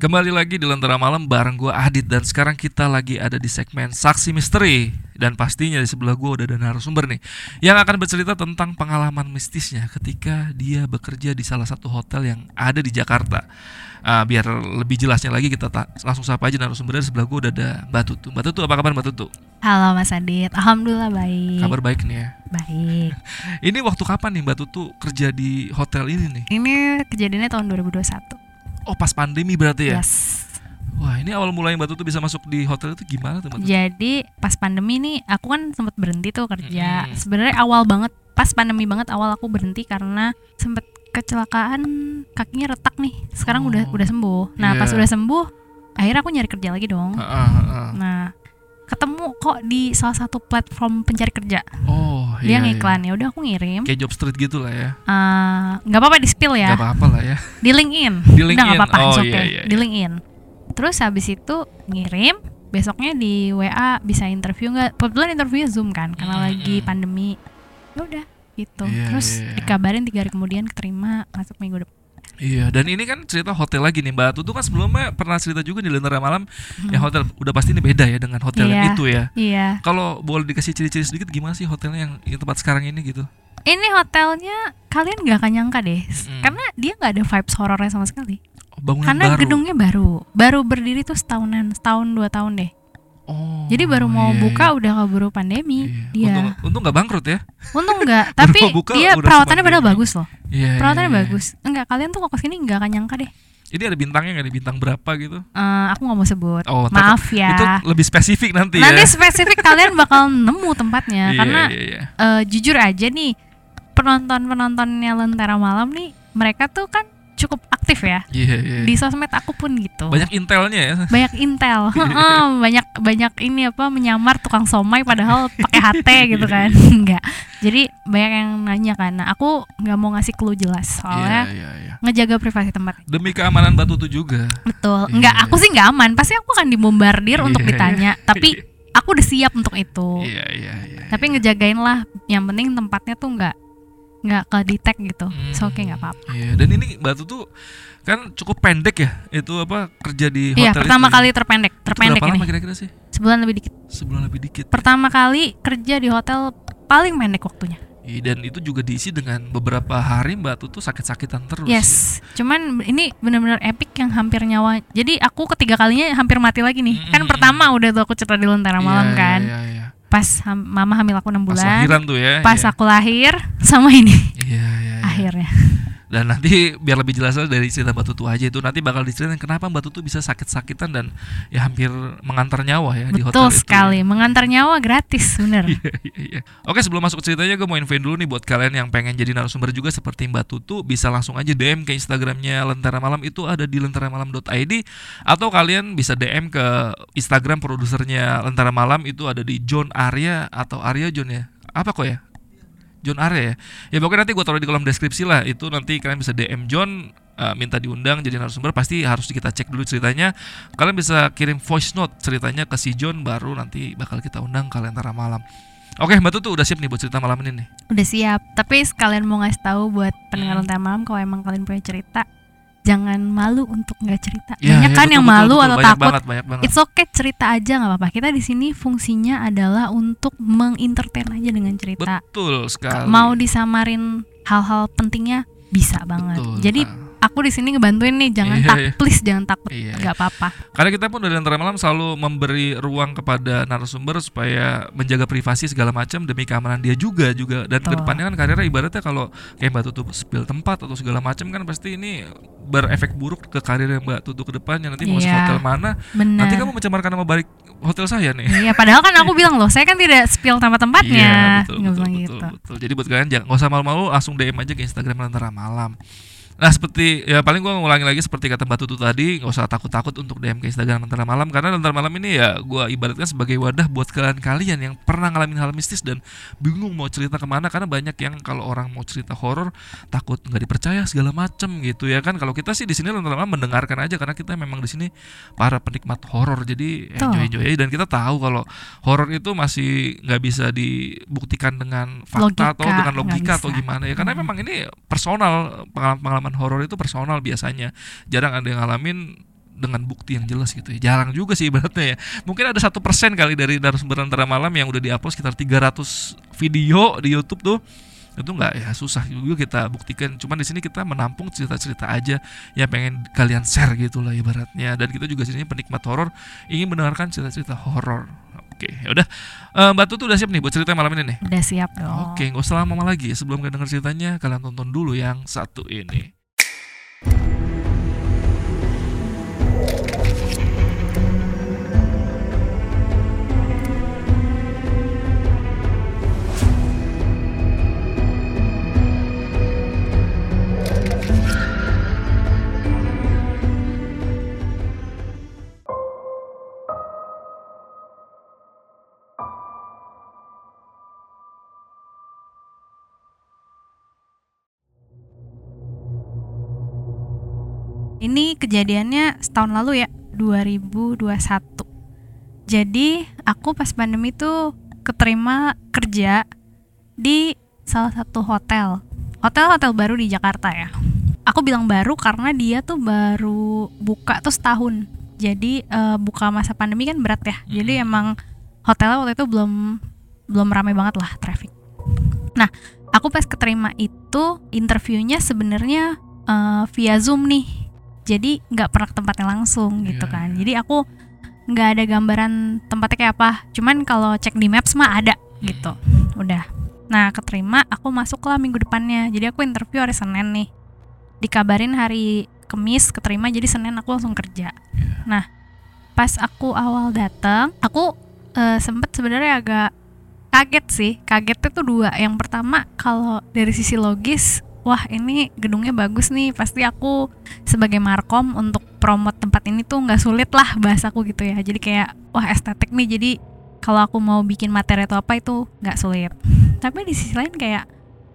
Kembali lagi di Lentera Malam bareng gue Adit dan sekarang kita lagi ada di segmen Saksi Misteri dan pastinya di sebelah gue udah ada narasumber nih yang akan bercerita tentang pengalaman mistisnya ketika dia bekerja di salah satu hotel yang ada di Jakarta. Uh, biar lebih jelasnya lagi kita langsung sapa aja narasumbernya di sebelah gue udah ada Mbak Tutu. Mbak Tutu apa kabar Mbak Tutu? Halo Mas Adit, Alhamdulillah baik. Kabar baik nih ya. Baik. ini waktu kapan nih Mbak Tutu kerja di hotel ini nih? Ini kejadiannya tahun 2021. Oh pas pandemi berarti ya? Yes. Wah ini awal mulai Mbak Tutu bisa masuk di hotel itu gimana tuh Mbak Tutu? Jadi pas pandemi nih aku kan sempat berhenti tuh kerja. Hmm. Sebenarnya awal banget pas pandemi banget awal aku berhenti karena sempet kecelakaan kakinya retak nih. Sekarang oh. udah udah sembuh. Nah yeah. pas udah sembuh akhirnya aku nyari kerja lagi dong. Uh, uh, uh. Nah ketemu kok di salah satu platform pencari kerja. Oh, dia iya, ngiklan iya. ya udah aku ngirim. Kayak job street gitu lah ya. Eh, nggak uh, apa-apa di spill ya. Gak apa-apa lah ya. Di LinkedIn. Di LinkedIn. Udah gak apa-apa, oh, okay. iya, iya, Di LinkedIn. Terus habis itu ngirim, besoknya di WA bisa interview nggak? Kebetulan interviewnya Zoom kan, karena hmm, lagi pandemi. Ya udah gitu. Yeah, Terus yeah, yeah. dikabarin tiga hari kemudian keterima masuk minggu depan Iya, dan ini kan cerita hotel lagi nih Mbak Tutu kan sebelumnya pernah cerita juga di Lentera Malam hmm. ya hotel udah pasti ini beda ya dengan hotel iya, yang itu ya. Iya. Kalau boleh dikasih ciri-ciri sedikit gimana sih hotelnya yang, yang tempat sekarang ini gitu? Ini hotelnya kalian nggak akan nyangka deh, hmm. karena dia nggak ada vibes horornya sama sekali. Oh, bangunan karena baru. gedungnya baru, baru berdiri tuh setahunan, setahun dua tahun deh. Oh, Jadi baru mau iya, buka iya. udah keburu pandemi. Iya. Dia. Untung, untung gak bangkrut ya? Untung enggak, tapi buka dia perawatannya padahal bagus loh. Iya. Perawatannya iya, iya. bagus. Enggak, kalian tuh kok ke sini enggak akan nyangka deh. Ini ada bintangnya nggak? Ada bintang berapa gitu? Eh, aku nggak mau sebut. Oh, Maaf ya. Itu lebih spesifik nanti, Nanti ya. spesifik kalian bakal nemu tempatnya Iya, karena iya, iya. eh, jujur aja nih penonton-penontonnya Lentera Malam nih mereka tuh kan cukup aktif ya. Iya, iya. Di sosmed aku pun gitu. Banyak intelnya ya. banyak intel, banyak banyak ini apa menyamar tukang somai padahal pakai HT gitu kan, enggak. Jadi banyak yang nanya kan, nah, aku nggak mau ngasih clue jelas soalnya Iya, iya, iya. ngejaga privasi tempat. Demi keamanan Mbak Tutu juga. Betul, Iya, enggak iya. aku sih nggak aman, pasti aku akan dibombardir untuk Iya, ditanya, tapi aku udah siap untuk itu. Iya, iya, iya. Tapi ngejagain lah, yang penting tempatnya tuh nggak nggak ke detect gitu, Hmm. so oke nggak apa-apa. Iya, dan ini Mbak Tutu kan cukup pendek ya itu apa kerja di hotel Iya, pertama itu. kali terpendek, Itu terpendek berapa ini, lama kira-kira sih? sebulan lebih dikit. Sebulan lebih dikit. Pertama kali kerja di hotel paling pendek waktunya. Iya, dan itu juga diisi dengan beberapa hari Mbak Tutu sakit-sakitan terus. Yes, cuman ini benar-benar epic yang hampir nyawa. Jadi aku ketiga kalinya hampir mati lagi nih. Kan Mm-mm. pertama udah tuh aku cerita di Lentera Iya, Malam iya, kan. Iya, iya. Pas ham- mama hamil aku 6 Pas bulan. lahiran tuh ya. Pas iya. aku lahir sama ini Iya, iya, iya. akhirnya. Dan nanti biar lebih jelas lagi dari cerita Mbak Tutu aja itu nanti bakal diceritain kenapa Mbak Tutu bisa sakit-sakitan dan ya hampir mengantar nyawa ya di hotel Betul itu. sekali, ya. mengantar nyawa gratis, bener. Iya, iya, iya. Oke sebelum masuk ke ceritanya gue mau infoin dulu nih buat kalian yang pengen jadi narasumber juga seperti Mbak Tutu bisa langsung aja DM ke Instagramnya Lentera Malam itu ada di lenteramalam.id atau kalian bisa DM ke Instagram produsernya Lentera Malam itu ada di John Arya atau Arya John ya apa kok ya John Arya ya. Ya pokoknya nanti gue taruh di kolom deskripsi lah. Itu nanti kalian bisa DM John uh, minta diundang jadi narasumber pasti harus kita cek dulu ceritanya. Kalian bisa kirim voice note ceritanya ke si John baru nanti bakal kita undang ke Lentera Malam Oke Mbak Tutu udah siap nih buat cerita malam ini nih? Udah siap. Tapi sekalian mau ngasih tahu buat pendengar Hmm. Malam kalau emang kalian punya cerita, jangan malu untuk nggak cerita. Iya, Banyak iya, kan betul, yang betul, malu betul. atau banyak takut. banget, banyak banget. It's okay cerita aja nggak apa-apa. Kita di sini fungsinya adalah untuk mengentertain aja dengan cerita. Betul sekali. Mau disamarin hal-hal pentingnya bisa banget. Betul. Jadi Nah, aku di sini ngebantuin nih, jangan Iya, tak iya. please jangan takut, Iya, nggak apa-apa. Karena kita pun dari Lentera Malam selalu memberi ruang kepada narasumber supaya menjaga privasi segala macam demi keamanan dia juga juga dan Betul. ke depannya kan karirnya ibaratnya kalau kayak Mbak Tutu spill tempat atau segala macam kan pasti ini berefek buruk ke karir Mbak Tutu ke depannya nanti mau masuk Iya. hotel mana Benar. nanti kamu mencemarkan nama baik hotel saya nih. Iya, padahal kan aku bilang loh, saya kan tidak spill sama tempatnya. Iya, betul, betul, betul, gitu. betul. Jadi buat kalian jangan nggak usah malu-malu langsung DM aja ke Instagram Lentera Malam. Nah seperti ya paling gue ngulangi lagi seperti kata Mbak Tutu tadi nggak usah takut-takut untuk DM ke Instagram Lentera Malam karena Lentera Malam ini ya gue ibaratkan sebagai wadah buat kalian-kalian yang pernah ngalamin hal mistis dan bingung mau cerita ke mana karena banyak yang kalau orang mau cerita horor takut nggak dipercaya segala macem gitu ya kan. Kalau kita sih di sini Lentera Malam mendengarkan aja karena kita memang di sini para penikmat horor jadi enjoy enjoy aja dan kita tahu kalau horor itu masih nggak bisa dibuktikan dengan fakta Logika, atau dengan logika atau gimana ya. Karena Hmm. memang ini personal pengalaman-pengalaman horor itu personal biasanya. Jarang ada yang ngalamin dengan bukti yang jelas gitu ya. Jarang juga sih ibaratnya ya. Mungkin ada satu persen kali dari narasumber antara malam yang udah diupload sekitar 300 video di YouTube tuh. Itu nggak ya susah juga kita buktikan. Cuman di sini kita menampung cerita-cerita aja yang pengen kalian share gitu lah ibaratnya. Dan kita juga sini penikmat horor ingin mendengarkan cerita-cerita horor. Oke ya udah. Eh, mbak Tutu udah siap nih buat cerita malam ini nih? Udah siap dong. Oke, nggak usah lama lagi. Sebelum kalian denger ceritanya, kalian tonton dulu yang satu ini. Kejadiannya setahun lalu ya, 2021. Jadi aku pas pandemi tuh keterima kerja di salah satu hotel. Hotel-hotel baru di Jakarta ya. Aku bilang baru karena dia tuh baru buka tuh setahun. Jadi eh, buka masa pandemi kan berat ya. Jadi emang hotelnya waktu itu belum belum ramai banget lah traffic. Nah, aku pas keterima itu interviewnya sebenarnya eh, via Zoom nih jadi nggak pernah ke tempatnya langsung gitu Iya, kan. iya. jadi aku nggak ada gambaran tempatnya kayak apa. Cuman kalau cek di maps mah ada gitu. Udah. Nah keterima aku masuk lah minggu depannya. Jadi aku interview hari senin nih. Dikabarin hari kemis keterima jadi senin aku langsung kerja. Nah pas aku awal datang aku eh, sempet sebenarnya agak kaget sih. Kagetnya tuh dua. Yang pertama kalau dari sisi logis wah ini gedungnya bagus nih. Pasti aku sebagai markom untuk promote tempat ini tuh nggak sulit lah bahasaku gitu ya. Jadi kayak wah estetik nih. Jadi kalau aku mau bikin materi atau apa itu nggak sulit. Tapi di sisi lain kayak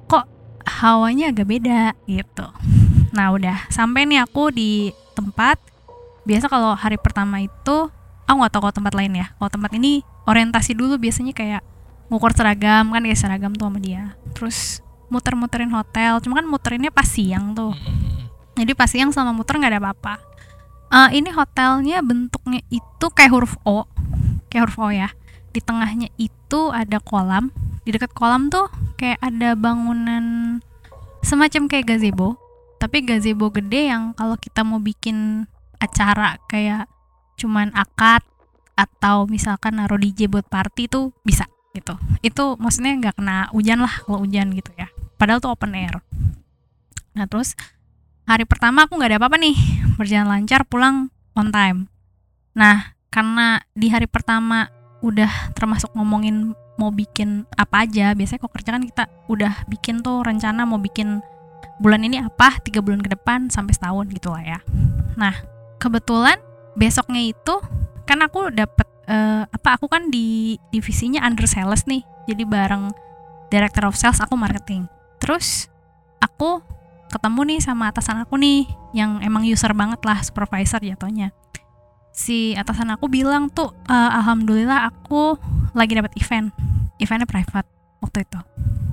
kok hawanya agak beda? Gitu. Nah udah. Sampai nih aku di tempat. Biasa kalau hari pertama itu aku nggak tahu kalau tempat lain ya. Kalau tempat ini orientasi dulu biasanya kayak ngukur seragam. Kan kayak seragam tuh sama dia. Terus muter-muterin hotel cuma kan muterinnya pas siang tuh. Jadi pas siang sama muter nggak ada apa-apa. Eh, ini hotelnya bentuknya itu kayak huruf O kayak huruf O ya. Di tengahnya itu ada kolam. Di dekat kolam tuh kayak ada bangunan semacam kayak gazebo tapi gazebo gede yang kalau kita mau bikin acara kayak cuman akad atau misalkan naruh DJ buat party tuh bisa gitu. Itu maksudnya nggak kena hujan lah kalau hujan gitu ya padahal tuh open air. Nah terus hari pertama aku nggak ada apa-apa nih berjalan lancar pulang on time. Nah karena di hari pertama udah termasuk ngomongin mau bikin apa aja biasanya kok kerja kan kita udah bikin tuh rencana mau bikin bulan ini apa tiga bulan ke depan sampai setahun gitu lah ya. Nah kebetulan besoknya itu kan aku dapet eh, apa aku kan di divisinya under sales nih jadi bareng director of sales aku marketing terus aku ketemu nih sama atasan aku nih yang emang user banget lah supervisor jatuhnya. Si atasan aku bilang tuh "Eh, alhamdulillah aku lagi dapat event. Eventnya private waktu itu.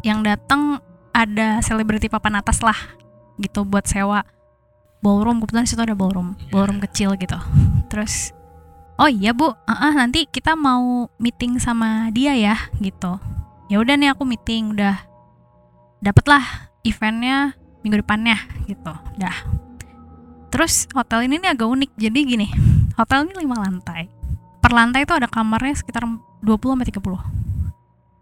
Yang datang ada selebriti papan atas lah gitu buat sewa ballroom. Kebetulan situ ada ballroom ballroom kecil gitu. Terus oh iya bu. "Ah, ah, nanti kita mau meeting sama dia ya gitu. Ya udah nih aku meeting. Udah dapet lah eventnya minggu depannya gitu. Dah. Terus hotel ini nih agak unik. Jadi gini hotel ini lima lantai. Per lantai itu ada kamarnya sekitar 20 sampai 30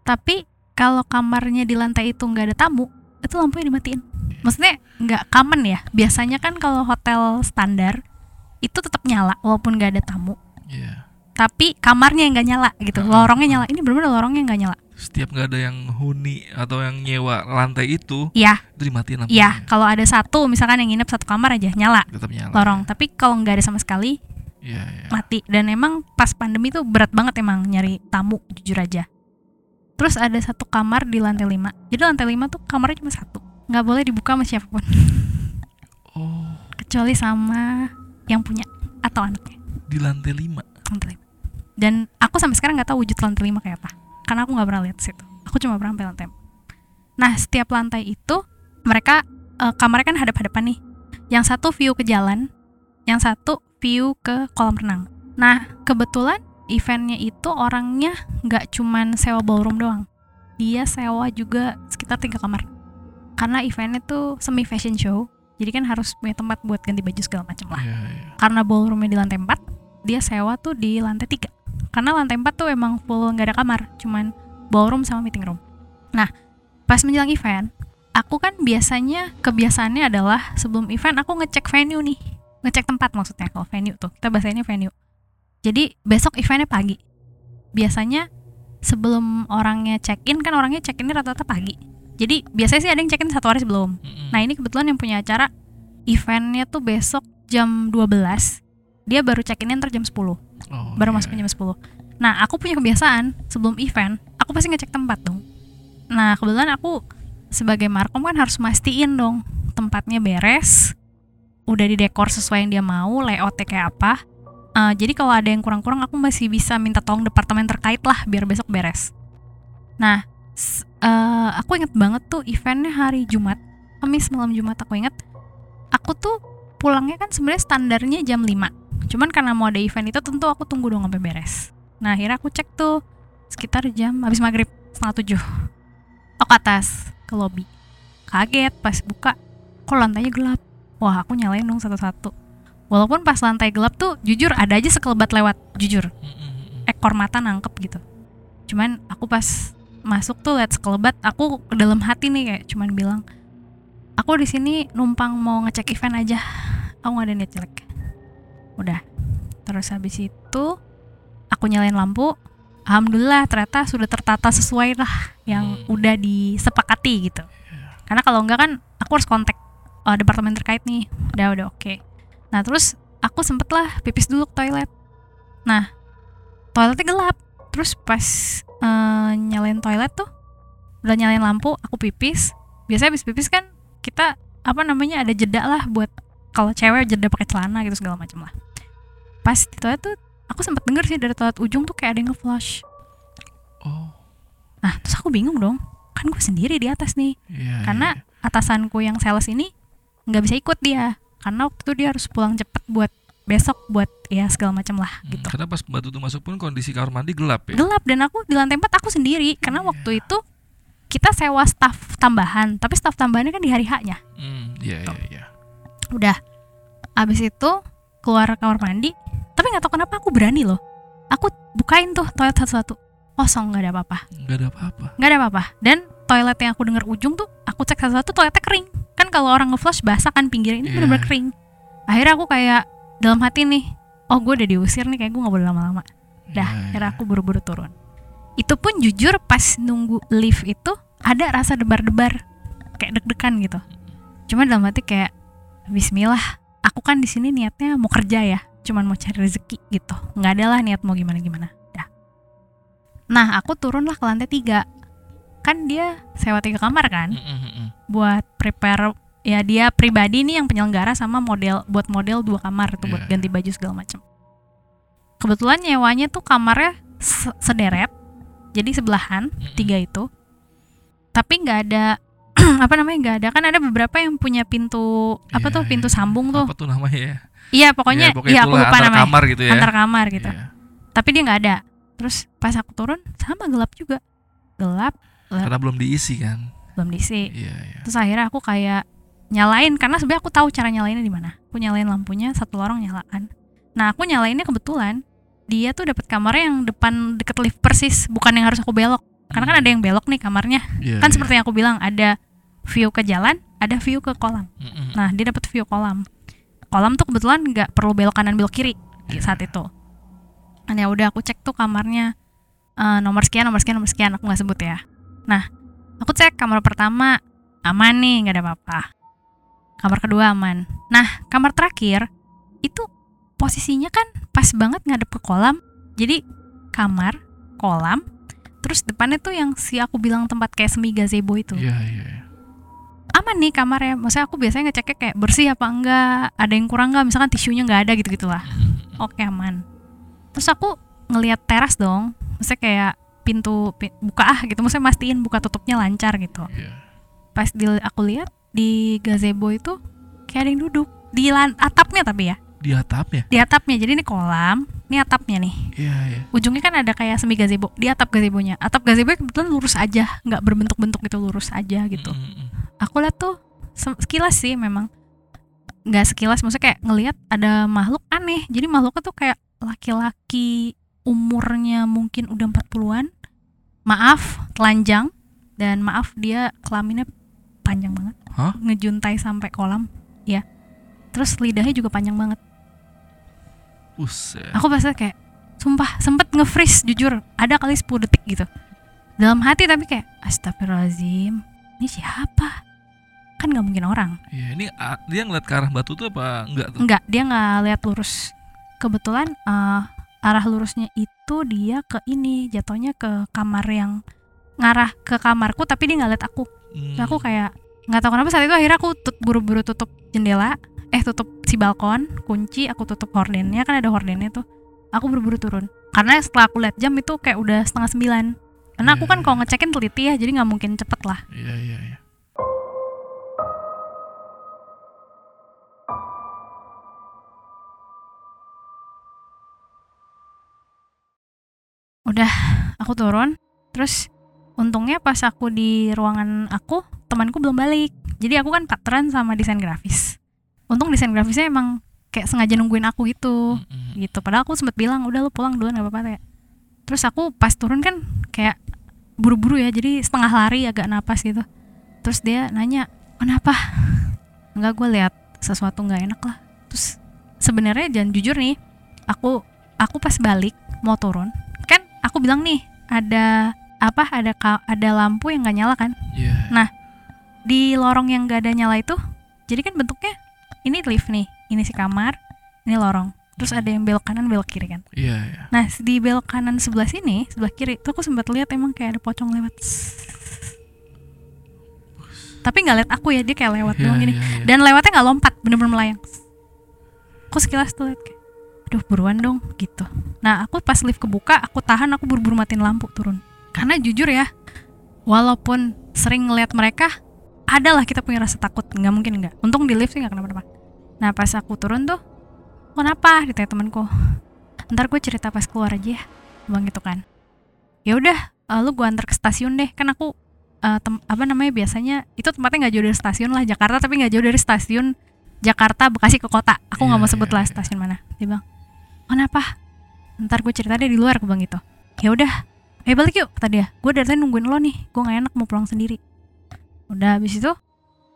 tapi kalau kamarnya di lantai itu nggak ada tamu itu lampunya dimatiin. Maksudnya nggak common ya. Biasanya kan kalau hotel standar itu tetap nyala walaupun nggak ada tamu. Iya. tapi kamarnya yang nggak nyala gitu. Lorongnya nyala. Ini benar-benar lorongnya nggak nyala Setiap nggak ada yang huni atau yang nyewa lantai itu, Iya, itu dimatiin lampunya. iya. Kalau ada satu, misalkan yang nginep satu kamar aja nyala Tetap nyala. lorong. Tapi kalau nggak ada sama sekali Iya, iya. mati. Dan emang pas pandemi tuh berat banget emang nyari tamu jujur aja. Terus ada satu kamar di lantai 5 Jadi lantai 5 tuh kamarnya cuma satu. Nggak boleh dibuka sama siapa pun. Oh, Kecuali sama yang punya atau anaknya. di lantai 5. Lantai 5. Dan aku sampai sekarang nggak tahu wujud lantai 5 kayak apa. Karena aku nggak pernah lihat situ. Aku cuma pernah sampai lantai 4. Nah, setiap lantai itu mereka eh, kamarnya kan hadap-hadapan nih. Yang satu view ke jalan, yang satu view ke kolam renang. Nah, kebetulan eventnya itu orangnya nggak cuman sewa ballroom doang. Dia sewa juga sekitar tiga kamar. Karena eventnya tuh semi fashion show, jadi kan harus punya tempat buat ganti baju segala macam lah Iya, iya. karena ballroomnya di lantai 4 dia sewa tuh di lantai 3 karena lantai 4 tuh emang full nggak ada kamar cuman ballroom sama meeting room. Nah pas menjelang event aku kan biasanya kebiasaannya adalah sebelum event aku ngecek venue nih. Ngecek tempat maksudnya kalau venue tuh kita bahasanya venue. Jadi besok eventnya pagi. Biasanya sebelum orangnya check in kan orangnya check in rata-rata pagi. Jadi biasanya sih ada yang check in satu hari sebelum. Nah ini kebetulan yang punya acara eventnya tuh besok jam 12 Dia baru check-in ntar jam 10 Oh, Baru iya, masuknya jam 10 Nah aku punya kebiasaan sebelum event Aku pasti ngecek tempat dong. Nah kebetulan aku sebagai markom kan harus mastiin dong Tempatnya beres Udah didekor sesuai yang dia mau Layoutnya kayak apa. Eh, Jadi kalau ada yang kurang-kurang aku masih bisa minta tolong departemen terkait lah Biar besok beres. Nah eh, aku inget banget tuh eventnya hari Jumat Kamis malam Jumat aku inget aku tuh pulangnya kan sebenarnya standarnya jam 5 cuman karena mau ada event itu tentu aku tunggu dong sampai beres. Nah akhirnya aku cek tuh sekitar jam habis maghrib setengah tujuh. Aku ke atas ke lobby. Kaget pas buka kok lantainya gelap? Wah aku nyalain dong satu-satu. Walaupun pas lantai gelap tuh jujur ada aja sekelebat lewat jujur. Ekor mata nangkep gitu. Cuman aku pas masuk tuh liat sekelebat aku ke dalam hati nih kayak cuman bilang aku di sini numpang mau ngecek event aja. Aku nggak ada niat jelek udah. Terus habis itu aku nyalain lampu. Alhamdulillah ternyata sudah tertata sesuai lah yang Hmm. udah disepakati gitu. Karena kalau enggak kan aku harus kontak uh, departemen terkait nih. Udah udah oke. Nah terus aku sempet lah pipis dulu ke toilet. Nah toiletnya gelap. Terus pas eh, nyalain toilet tuh udah nyalain lampu aku pipis. Biasanya habis pipis kan kita apa namanya ada jeda lah buat kalau cewek jeda pakai celana gitu segala macam lah pas di toilet tuh aku sempat denger sih dari toilet ujung tuh kayak ada yang nge-flush Oh, nah terus aku bingung dong kan gue sendiri di atas nih iya. karena iya. atasanku yang sales ini nggak bisa ikut dia karena waktu itu dia harus pulang cepet buat besok buat ya segala macam lah Hmm, gitu Karena pas Mbak Tutu masuk pun kondisi kamar mandi gelap ya. gelap dan aku di lantai 4 aku sendiri karena Iya. waktu itu kita sewa staff tambahan tapi staff tambahannya kan di hari H-nya Hmm, iya iya iya. udah abis itu keluar kamar mandi tapi nggak tahu kenapa aku berani loh. Aku bukain tuh toilet satu-satu. Kosong nggak ada apa-apa. Enggak ada apa-apa. nggak ada apa-apa. Dan toilet yang aku dengar ujung tuh aku cek satu-satu toiletnya kering. Kan kalau orang nge-flush basah kan pinggirnya ini Iya. benar-benar kering. Akhirnya aku kayak dalam hati nih oh gue udah diusir nih kayak gue nggak boleh lama-lama. Dah Iya, akhirnya iya. aku buru-buru turun. Itu pun jujur pas nunggu lift itu ada rasa debar-debar. Kayak deg-degan gitu. Cuma dalam hati kayak Bismillah aku kan di sini niatnya mau kerja ya cuman mau cari rezeki gitu nggak ada lah niat mau gimana gimana dah nah aku turunlah ke lantai tiga kan dia sewa tiga kamar kan Mm-mm, mm-mm. buat prepare ya dia pribadi nih yang penyelenggara sama model buat model dua kamar tuh buat Iya. ganti baju segala macam kebetulan nyewanya tuh kamarnya se- sederet jadi sebelahan Mm-mm. tiga itu tapi nggak ada apa namanya nggak ada kan ada beberapa yang punya pintu apa Iya, tuh pintu iya. sambung tuh Apa tuh namanya ya? Iya pokoknya Ya, iya aku lupa antar namanya. kamar gitu ya. antar kamar gitu. Iya. tapi dia nggak ada. Terus pas aku turun sama gelap juga. Gelap Karena belum diisi kan. belum diisi. Iya iya. terus akhirnya aku kayak nyalain karena sebenarnya aku tahu cara nyalainnya di mana. Aku nyalain lampunya satu lorong nyalakan. Nah aku nyalainnya kebetulan dia tuh dapat kamarnya yang depan deket lift persis bukan yang harus aku belok. Karena kan ada yang belok nih kamarnya. Iya, kan iya. seperti yang aku bilang ada view ke jalan ada view ke kolam. Mm-mm. nah dia dapat view kolam kolam tuh kebetulan nggak perlu belok kanan belok kiri Iya. saat itu dan ya udah aku cek tuh kamarnya eh, nomor sekian nomor sekian nomor sekian aku nggak sebut ya nah aku cek kamar pertama aman nih nggak ada apa-apa kamar kedua aman nah kamar terakhir itu posisinya kan pas banget ngadep ke kolam jadi kamar kolam terus depannya tuh yang si aku bilang tempat kayak semi gazebo itu Iya, iya. iya. Aman nih kamarnya. Maksudnya aku biasanya ngeceknya kayak bersih apa enggak? Ada yang kurang nggak misalkan tisunya nggak ada gitu gitulah oke aman. Terus aku ngelihat teras dong. Maksudnya kayak pintu pi- buka ah gitu. Maksudnya mastiin buka tutupnya lancar gitu. Iya. pas di, aku lihat di gazebo itu kayak ada yang duduk. Di lan atapnya tapi ya. Di atapnya. di atapnya. Jadi ini kolam ini atapnya nih. Iya, iya. ujungnya kan ada kayak semi gazebo di atap gazebonya. Atap gazebo kebetulan lurus aja nggak berbentuk-bentuk gitu lurus aja gitu. Mm, mm, mm. Aku lihat tuh se- sekilas sih memang. Nggak sekilas maksudnya kayak ngelihat ada makhluk aneh. Jadi makhluknya tuh kayak laki-laki umurnya mungkin udah 40-an maaf telanjang. Dan maaf dia kelaminnya panjang banget. Hah? ngejuntai sampai kolam. Ya terus lidahnya juga panjang banget. Buset. aku pasti kayak sumpah sempet nge-freeze jujur. Ada kali 10 detik gitu. Dalam hati tapi kayak astagfirullahaladzim. Ini siapa kan nggak mungkin orang Iya, ini dia ngeliat ke arah batu tuh apa enggak tuh? Enggak, dia nggak lihat lurus. Kebetulan eh, arah lurusnya itu dia ke ini, jatuhnya ke kamar yang ngarah ke kamarku, tapi dia nggak lihat aku. Hmm. Terus aku kayak nggak tahu kenapa saat itu akhirnya aku tut- buru-buru tutup jendela, eh tutup si balkon, kunci, aku tutup hordennya kan ada hordennya tuh. Aku buru-buru turun. Karena setelah aku lihat jam itu kayak udah setengah sembilan. Karena aku Iya, kan iya. kalau ngecekin teliti ya, jadi nggak mungkin cepet lah. Iya, iya, iya. Udah aku turun. Terus untungnya pas aku di ruangan aku temanku belum balik. Jadi aku kan partneran sama desain grafis. Untung desain grafisnya emang kayak sengaja nungguin aku gitu. Gitu. Padahal aku sempet bilang udah lu pulang duluan gak apa-apa kayak terus aku pas turun kan kayak buru-buru ya jadi setengah lari agak napas gitu. Terus dia nanya kenapa? Enggak gue lihat sesuatu nggak enak lah. Terus sebenarnya jangan jujur nih aku aku pas balik mau turun aku bilang nih ada apa ada ada lampu yang nggak nyala kan? Iya. di lorong yang gak ada nyala itu jadi kan bentuknya ini lift nih ini si kamar ini lorong. Terus ada yang belok kanan belok kiri kan? Iya, iya. nah di belok kanan sebelah sini sebelah kiri tuh aku sempat lihat emang kayak ada pocong lewat. Tapi nggak lihat aku ya dia kayak lewat Iya, doang gini iya, iya. dan lewatnya nggak lompat bener-bener melayang. Aku sekilas tuh liat kayak aduh buruan dong gitu. Nah aku pas lift kebuka aku tahan aku buru-buru matiin lampu turun. Karena jujur ya walaupun sering ngeliat mereka adalah kita punya rasa takut nggak mungkin nggak. Untung di lift sih nggak kenapa-napa. Nah pas aku turun tuh kenapa? ditanya temanku. Ntar gue cerita pas keluar aja ya bang gitu kan. Ya udah eh, lu gue antar ke stasiun deh. Kan aku eh, tem- apa namanya biasanya itu tempatnya nggak jauh dari stasiun lah Jakarta tapi nggak jauh dari stasiun Jakarta Bekasi ke kota. Aku nggak Iya, mau sebut iya, lah iya. stasiun mana dia bilang kenapa ntar gue cerita deh di luar gue bilang gitu ya udah. Eh balik yuk kata dia. Gue dari tadi nungguin lo nih. Gue nggak enak mau pulang sendiri. Udah habis itu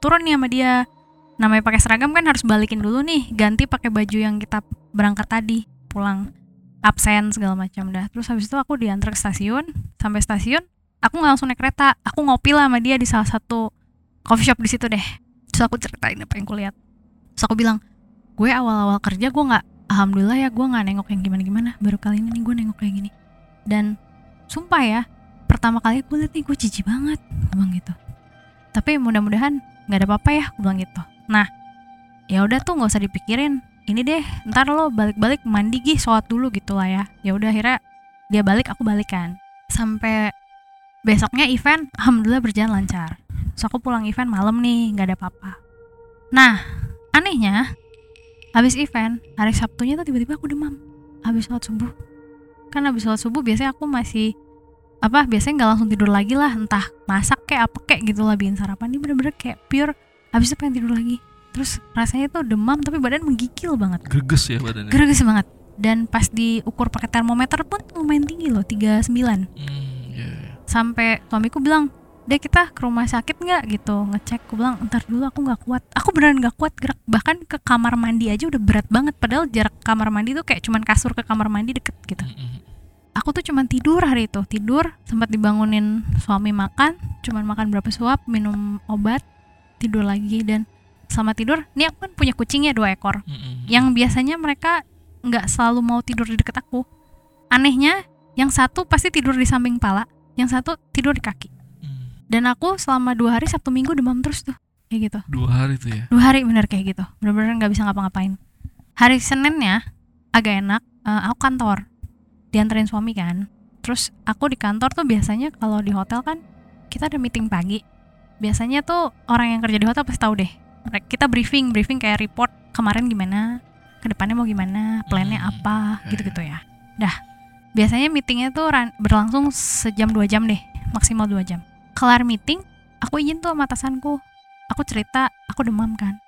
turun nih sama dia. Namanya pakai seragam kan harus balikin dulu nih. Ganti pakai baju yang kita berangkat tadi. Pulang absen segala macam dah. Terus habis itu aku diantar ke stasiun. Sampai stasiun aku nggak langsung naik kereta. Aku ngopi lah sama dia di salah satu coffee shop di situ deh. Terus aku ceritain apa yang kulihat terus aku bilang gue awal-awal kerja gue nggak alhamdulillah ya gue nggak nengok yang gimana-gimana. Baru kali ini nih gue nengok kayak gini. Dan sumpah ya pertama kali gue liat nih gue jijik banget. Gue bilang gitu. Tapi mudah-mudahan nggak ada apa-apa ya gue bilang gitu. Nah ya udah tuh nggak usah dipikirin. Ini deh ntar lo balik-balik mandi gih sholat dulu gitu lah ya. Ya udah akhirnya dia balik aku balikan sampai besoknya event alhamdulillah berjalan lancar. So aku pulang event malam nih nggak ada apa-apa. Nah anehnya habis event hari Sabtunya tuh tiba-tiba aku demam. Habis sholat subuh. Kan habis sholat subuh biasanya aku masih apa biasanya nggak langsung tidur lagi lah. Entah masak kayak apa kayak gitu lah bikin sarapan. Ini bener-bener kayak pure habis itu pengen tidur lagi. Terus rasanya tuh demam tapi badan menggigil banget. Greges ya badannya. Gereges banget. Dan pas diukur pakai termometer pun lumayan tinggi loh 39 Hmm, iya, iya. sampai suamiku bilang deh kita ke rumah sakit nggak? Gitu ngecek. Aku bilang ntar dulu aku nggak kuat. Aku beneran nggak kuat gerak. Bahkan ke kamar mandi aja udah berat banget. Padahal jarak kamar mandi tuh kayak cuman kasur ke kamar mandi deket gitu. Aku tuh cuman tidur hari itu. Tidur sempat dibangunin suami makan cuman makan berapa suap minum obat tidur lagi. Dan sama tidur ini aku kan punya kucingnya dua ekor. Yang biasanya mereka nggak selalu mau tidur di deket aku. Anehnya yang satu pasti tidur di samping pala yang satu tidur di kaki. Dan aku selama dua hari sabtu minggu demam terus tuh. Kayak gitu. Dua hari tuh ya? Dua hari bener kayak gitu. Bener-bener nggak bisa ngapa-ngapain. Hari seninnya agak enak eh, aku kantor. Dianterin suami kan. Terus aku di kantor tuh biasanya kalau di hotel kan kita ada meeting pagi. Biasanya tuh orang yang kerja di hotel pasti tahu deh. Kita briefing briefing kayak report kemarin gimana ke depannya mau gimana plannya Hmm, apa gitu-gitu ya. Dah. Biasanya meetingnya tuh berlangsung sejam dua jam deh. Maksimal dua jam kelar meeting aku izin tuh sama atasanku. Aku cerita aku demam kan.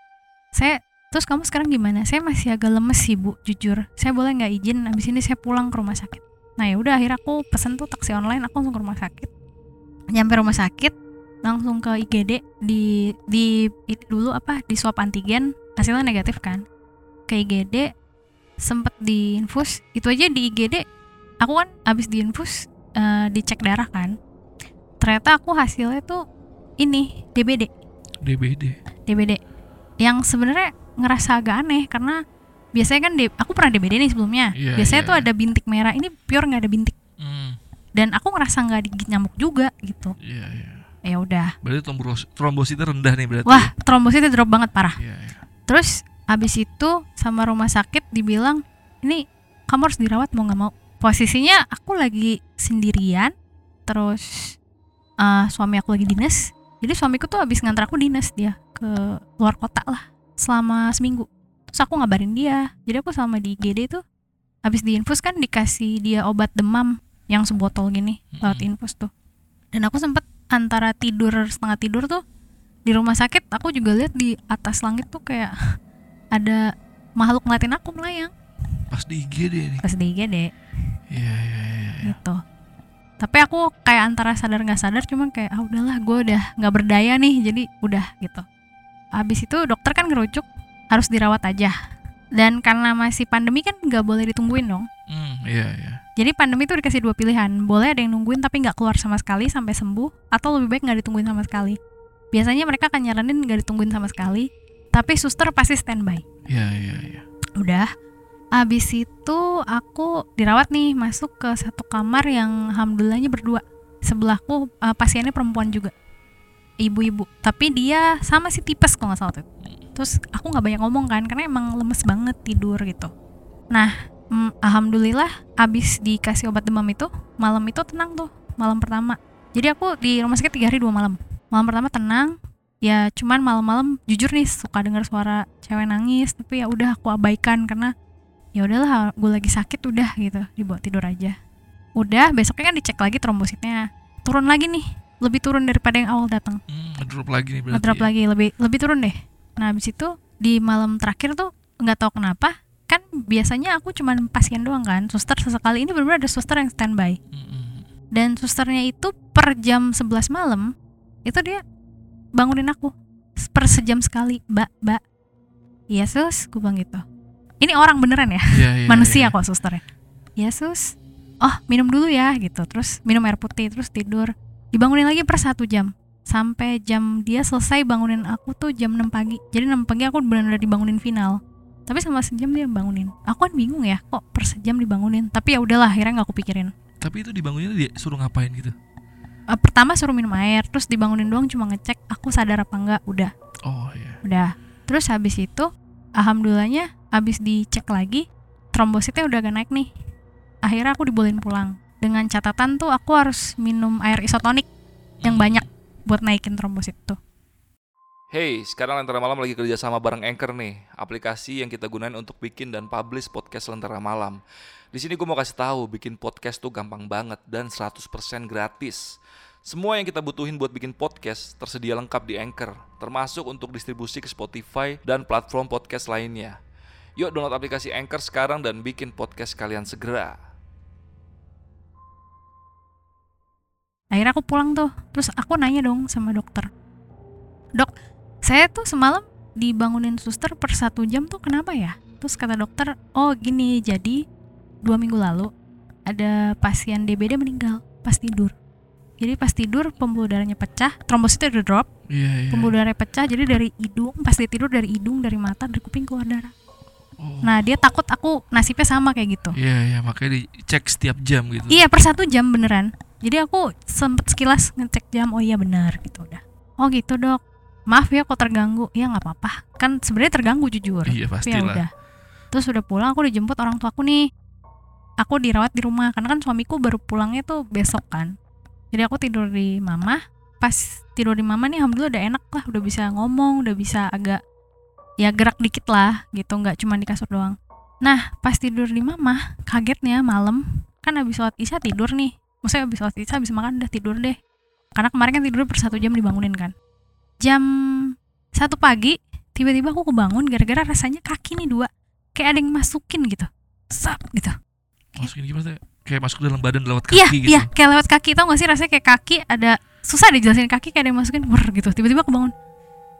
Saya terus kamu sekarang gimana? Saya masih agak lemes sih bu jujur. Saya boleh nggak izin? Abis ini saya pulang ke rumah sakit. Nah ya udah akhirnya aku pesen tuh taksi online aku langsung ke rumah sakit. Nyampe rumah sakit langsung ke IGD di di itu dulu apa di swab antigen hasilnya negatif kan. Ke IGD sempet diinfus itu aja di IGD aku kan abis diinfus eh, dicek darah kan ternyata aku hasilnya tuh ini DBD DBD DBD yang sebenarnya ngerasa agak aneh karena biasanya kan D- aku pernah DBD nih sebelumnya. Iya, biasanya iya, tuh iya. ada bintik merah ini pure nggak ada bintik. Mm. dan aku ngerasa nggak digigit nyamuk juga gitu. Iya iya. Ya udah. Berarti trombos trombositnya rendah nih berarti. Wah trombositnya drop banget parah. Iya iya. Terus abis itu sama rumah sakit dibilang ini kamu harus dirawat mau nggak mau. Posisinya aku lagi sendirian terus eh, suami aku lagi dinas. Jadi suamiku tuh abis ngantar aku dinas dia ke luar kota lah selama seminggu. Terus aku ngabarin dia. Jadi aku selama di IGD tuh abis diinfus kan dikasih dia obat demam yang sebotol gini lewat infus tuh. Dan aku sempet antara tidur setengah tidur tuh di rumah sakit aku juga lihat di atas langit tuh kayak ada makhluk ngeliatin aku melayang. Pas di IGD nih. Pas di IGD iya iya iya iya. gitu tapi aku kayak antara sadar nggak sadar cuma kayak ah udahlah gue udah nggak berdaya nih jadi udah gitu. Habis itu dokter kan ngerujuk harus dirawat aja. Dan karena masih pandemi kan nggak boleh ditungguin dong. Mm, iya iya. Jadi pandemi itu dikasih dua pilihan boleh ada yang nungguin tapi nggak keluar sama sekali sampai sembuh atau lebih baik nggak ditungguin sama sekali. Biasanya mereka akan nyaranin nggak ditungguin sama sekali tapi suster pasti standby. Iya iya iya. Udah abis itu aku dirawat nih masuk ke satu kamar yang alhamdulillahnya berdua. Sebelahku eh, pasiennya perempuan juga. Ibu-ibu. Tapi dia sama si tipes kalau nggak salah tuh. Terus aku nggak banyak ngomong kan karena emang lemes banget tidur gitu. Nah mm, alhamdulillah abis dikasih obat demam itu malam itu tenang tuh malam pertama. Jadi aku di rumah sakit tiga hari dua malam. Malam pertama tenang ya cuman malam-malam jujur nih suka dengar suara cewek nangis tapi ya udah aku abaikan karena ya udahlah gue lagi sakit udah gitu. Dibawa tidur aja. Udah besoknya kan dicek lagi trombositnya. Turun lagi nih lebih turun daripada yang awal datang. Mm, ngedrop lagi nih berarti ngedrop ya. lagi lebih lebih turun deh. Nah habis itu di malam terakhir tuh nggak tahu kenapa kan biasanya aku cuman pasien doang kan suster sesekali. Ini benar ada suster yang standby. Mm, mm. dan susternya itu per jam 11 malam itu dia bangunin aku. Per sejam sekali mbak mbak. Iya sus gue bilang gitu ini orang beneran ya? Iya, iya, manusia iya. kok susternya iya sus oh minum dulu ya gitu. Terus minum air putih terus tidur. Dibangunin lagi per satu jam. Sampai jam dia selesai bangunin aku tuh jam 6 pagi. Jadi 6 pagi aku benar-benar dibangunin final. Tapi sama sejam dia bangunin. Aku kan bingung ya kok per sejam dibangunin? Tapi ya udahlah akhirnya nggak aku pikirin tapi itu dibangunnya dia suruh ngapain gitu? Eh, pertama suruh minum air terus dibangunin doang cuma ngecek aku sadar apa enggak udah. Oh iya. Udah. Terus habis itu alhamdulillahnya habis dicek lagi trombositnya udah agak naik nih akhirnya aku dibolehin pulang dengan catatan tuh aku harus minum air isotonik yang Hmm. banyak buat naikin trombosit tuh Hey, sekarang Lentera Malam lagi kerja sama bareng Anchor nih, aplikasi yang kita gunain untuk bikin dan publish podcast Lentera Malam. Di sini gue mau kasih tahu, bikin podcast tuh gampang banget dan 100% gratis. Semua yang kita butuhin buat bikin podcast tersedia lengkap di Anchor, termasuk untuk distribusi ke Spotify dan platform podcast lainnya. Yuk download aplikasi Anchor sekarang dan bikin podcast kalian segera. akhirnya aku pulang tuh terus aku nanya dong sama dokter dok saya tuh semalam dibangunin suster per satu jam tuh kenapa ya terus kata dokter oh gini jadi dua minggu lalu ada pasien DBD meninggal pas tidur. Jadi pas tidur pembuluh darahnya pecah, trombositnya udah drop, Iya, iya. pembuluh darahnya pecah, jadi dari hidung, pas dia tidur dari hidung, dari mata, dari kuping keluar darah. Oh. Nah dia takut aku nasibnya sama kayak gitu. Iya, iya, makanya dicek setiap jam gitu. Iya per satu jam beneran. Jadi aku sempet sekilas ngecek jam, oh iya benar gitu udah. Oh gitu dok. Maaf ya kok terganggu. Ya nggak apa-apa. Kan sebenarnya terganggu jujur. Iya, ya pastilah. udah. Terus udah pulang aku dijemput orang tuaku nih. Aku dirawat di rumah karena kan suamiku baru pulangnya tuh besok kan. Jadi aku tidur di mama. Pas tidur di mama nih alhamdulillah udah enak lah, udah bisa ngomong, udah bisa agak ya gerak dikit lah gitu, nggak cuma di kasur doang. Nah, pas tidur di mama, kagetnya malam kan habis sholat isya tidur nih. Maksudnya habis sholat isya habis makan udah tidur deh. Karena kemarin kan tidur per satu jam dibangunin kan. Jam satu pagi tiba-tiba aku kebangun gara-gara rasanya kaki nih dua kayak ada yang masukin gitu sap gitu Masukin gimana? Kayak masuk dalam badan lewat iya kaki gitu. iya kayak lewat kaki tau gak sih rasanya kayak kaki ada susah dijelasin kaki kayak ada yang masukin wer gitu tiba-tiba kebangun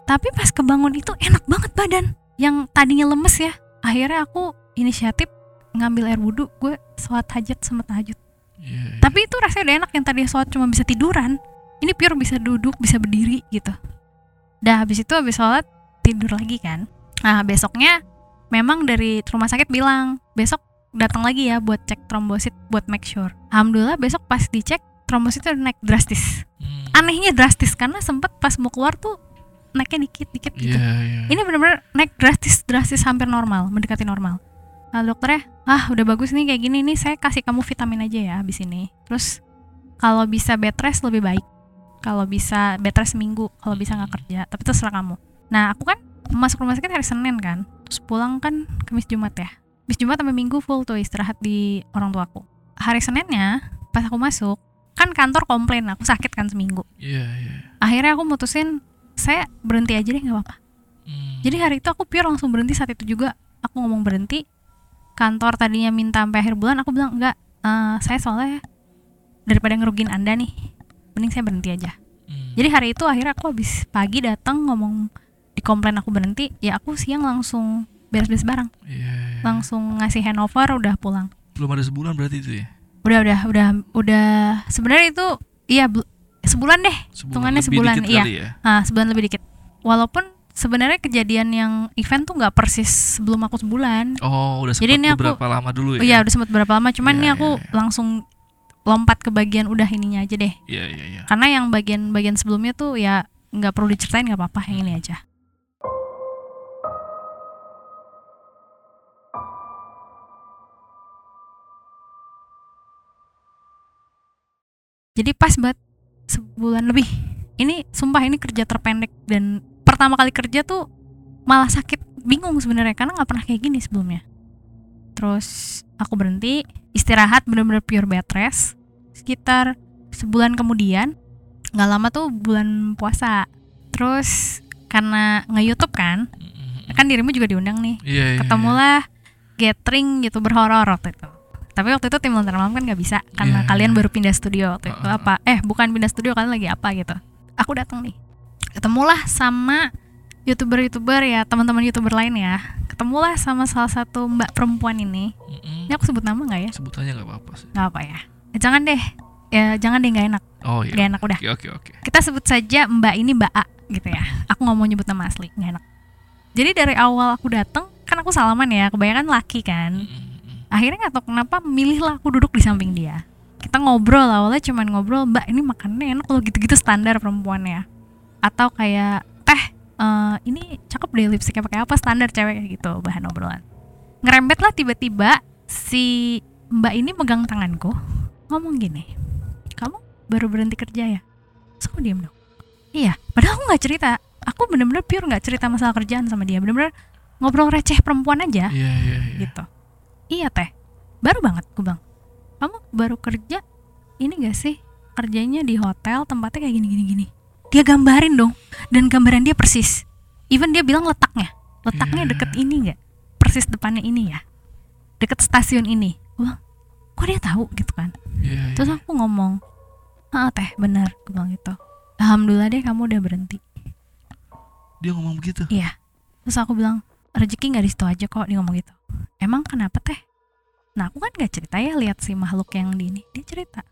tapi pas kebangun itu enak banget badan. Yang tadinya lemes ya akhirnya aku inisiatif ngambil air wudhu gue sholat hajat sama tahajud. Iya, iya. tapi itu rasanya udah enak yang tadinya sholat cuma bisa tiduran. Ini pure bisa duduk bisa berdiri gitu. Dah habis itu habis sholat tidur lagi kan. Nah besoknya memang dari rumah sakit bilang besok datang lagi ya buat cek trombosit buat make sure. Alhamdulillah besok pas dicek trombositnya udah naik drastis. Hmm. anehnya drastis karena sempet pas mau keluar tuh naiknya dikit dikit gitu. Iya, iya. ini benar-benar naik drastis drastis hampir normal mendekati normal. Nah dokternya ah udah bagus nih kayak gini nih saya kasih kamu vitamin aja ya habis ini. Terus kalau bisa bed rest lebih baik. Kalau bisa bed rest seminggu kalau bisa nggak kerja tapi terserah kamu. Nah aku kan masuk rumah sakit hari Senin kan terus pulang kan Kamis Jumat ya. Kamis Jumat sampai Minggu full tuh istirahat di orang tuaku hari Seninnya pas aku masuk kan kantor komplain aku sakit kan seminggu. Iya, iya. akhirnya aku mutusin saya berhenti aja deh nggak apa-apa Hmm. jadi hari itu aku pure langsung berhenti saat itu juga aku ngomong berhenti kantor tadinya minta sampai akhir bulan aku bilang enggak eh, saya soalnya daripada ngerugiin anda nih mending saya berhenti aja Hmm. jadi hari itu akhirnya aku habis pagi datang ngomong di komplain aku berhenti ya aku siang langsung beres-beres barang Iya, iya. langsung ngasih handover udah pulang Belum ada sebulan berarti itu ya? udah udah udah udah sebenarnya itu iya sebulan deh Hitungannya sebulan, iya. ya? ah sebulan lebih dikit walaupun sebenarnya kejadian yang event tuh nggak persis sebelum aku sebulan Oh, udah Jadi sempat ini aku- beberapa lama dulu ya? iya udah sempat berapa lama cuman Iya, nih aku iya, iya. langsung lompat ke bagian udah ininya aja deh Iya, iya, iya. karena yang bagian-bagian sebelumnya tuh ya nggak perlu diceritain nggak apa-apa yang ini aja jadi pas banget sebulan lebih. Ini sumpah ini kerja terpendek. Dan pertama kali kerja tuh malah sakit bingung sebenarnya. Karena nggak pernah kayak gini sebelumnya. Terus aku berhenti istirahat bener-bener pure bed rest. Sekitar sebulan kemudian nggak lama tuh bulan puasa. Terus karena nge-youtube kan Mm, mm, mm. kan dirimu juga diundang nih. Iya, iya. ketemulah gathering youtuber horor waktu itu tapi waktu itu tim Lentera Malam kan nggak bisa karena Iya, kalian baru pindah studio waktu itu. Heeh. apa? Eh bukan pindah studio kalian lagi apa gitu? Aku datang nih. Ketemulah sama youtuber-youtuber ya teman-teman youtuber lain ya. Ketemulah sama salah satu mbak perempuan ini. Mm, mm. ini aku sebut nama nggak ya? Sebutannya nggak apa-apa sih. nggak apa ya. Eh, jangan deh. Ya jangan deh nggak enak. Oh iya. nggak enak udah. Oke, oke, oke. kita sebut saja mbak ini mbak A gitu ya. Aku nggak mau nyebut nama asli nggak enak. Jadi dari awal aku datang kan aku salaman ya kebanyakan laki kan. Mm, mm, mm. Akhirnya nggak tahu kenapa milihlah aku duduk di samping dia. Kita ngobrol awalnya cuman ngobrol mbak ini makannya enak kalau gitu-gitu standar perempuan ya atau kayak teh eh, ini cakep deh lipstiknya pakai apa standar cewek kayak gitu bahan obrolan. Ngerembet lah tiba-tiba si mbak ini megang tanganku ngomong gini kamu baru berhenti kerja ya? Terus aku diem dong. Iya padahal aku nggak cerita. Aku bener-bener pure nggak cerita masalah kerjaan sama dia. Bener-bener ngobrol receh perempuan aja Iya, iya, iya. gitu iya teh. Baru banget gue bilang. Kamu baru kerja ini gak sih? Kerjanya di hotel tempatnya kayak gini gini gini. Dia gambarin dong dan gambaran dia persis. Even dia bilang letaknya. Letaknya Iya. deket ini nggak? Persis depannya ini ya? Deket stasiun ini. Gue bilang kok dia tahu? Gitu kan. Iya, iya. terus aku ngomong ah teh benar gue bilang gitu. Alhamdulillah deh kamu udah berhenti. Dia ngomong begitu. Iya. Terus aku bilang rezeki nggak di situ aja kok dia ngomong gitu. Emang kenapa teh? nah aku kan nggak cerita ya lihat si makhluk yang di ini. Dia cerita.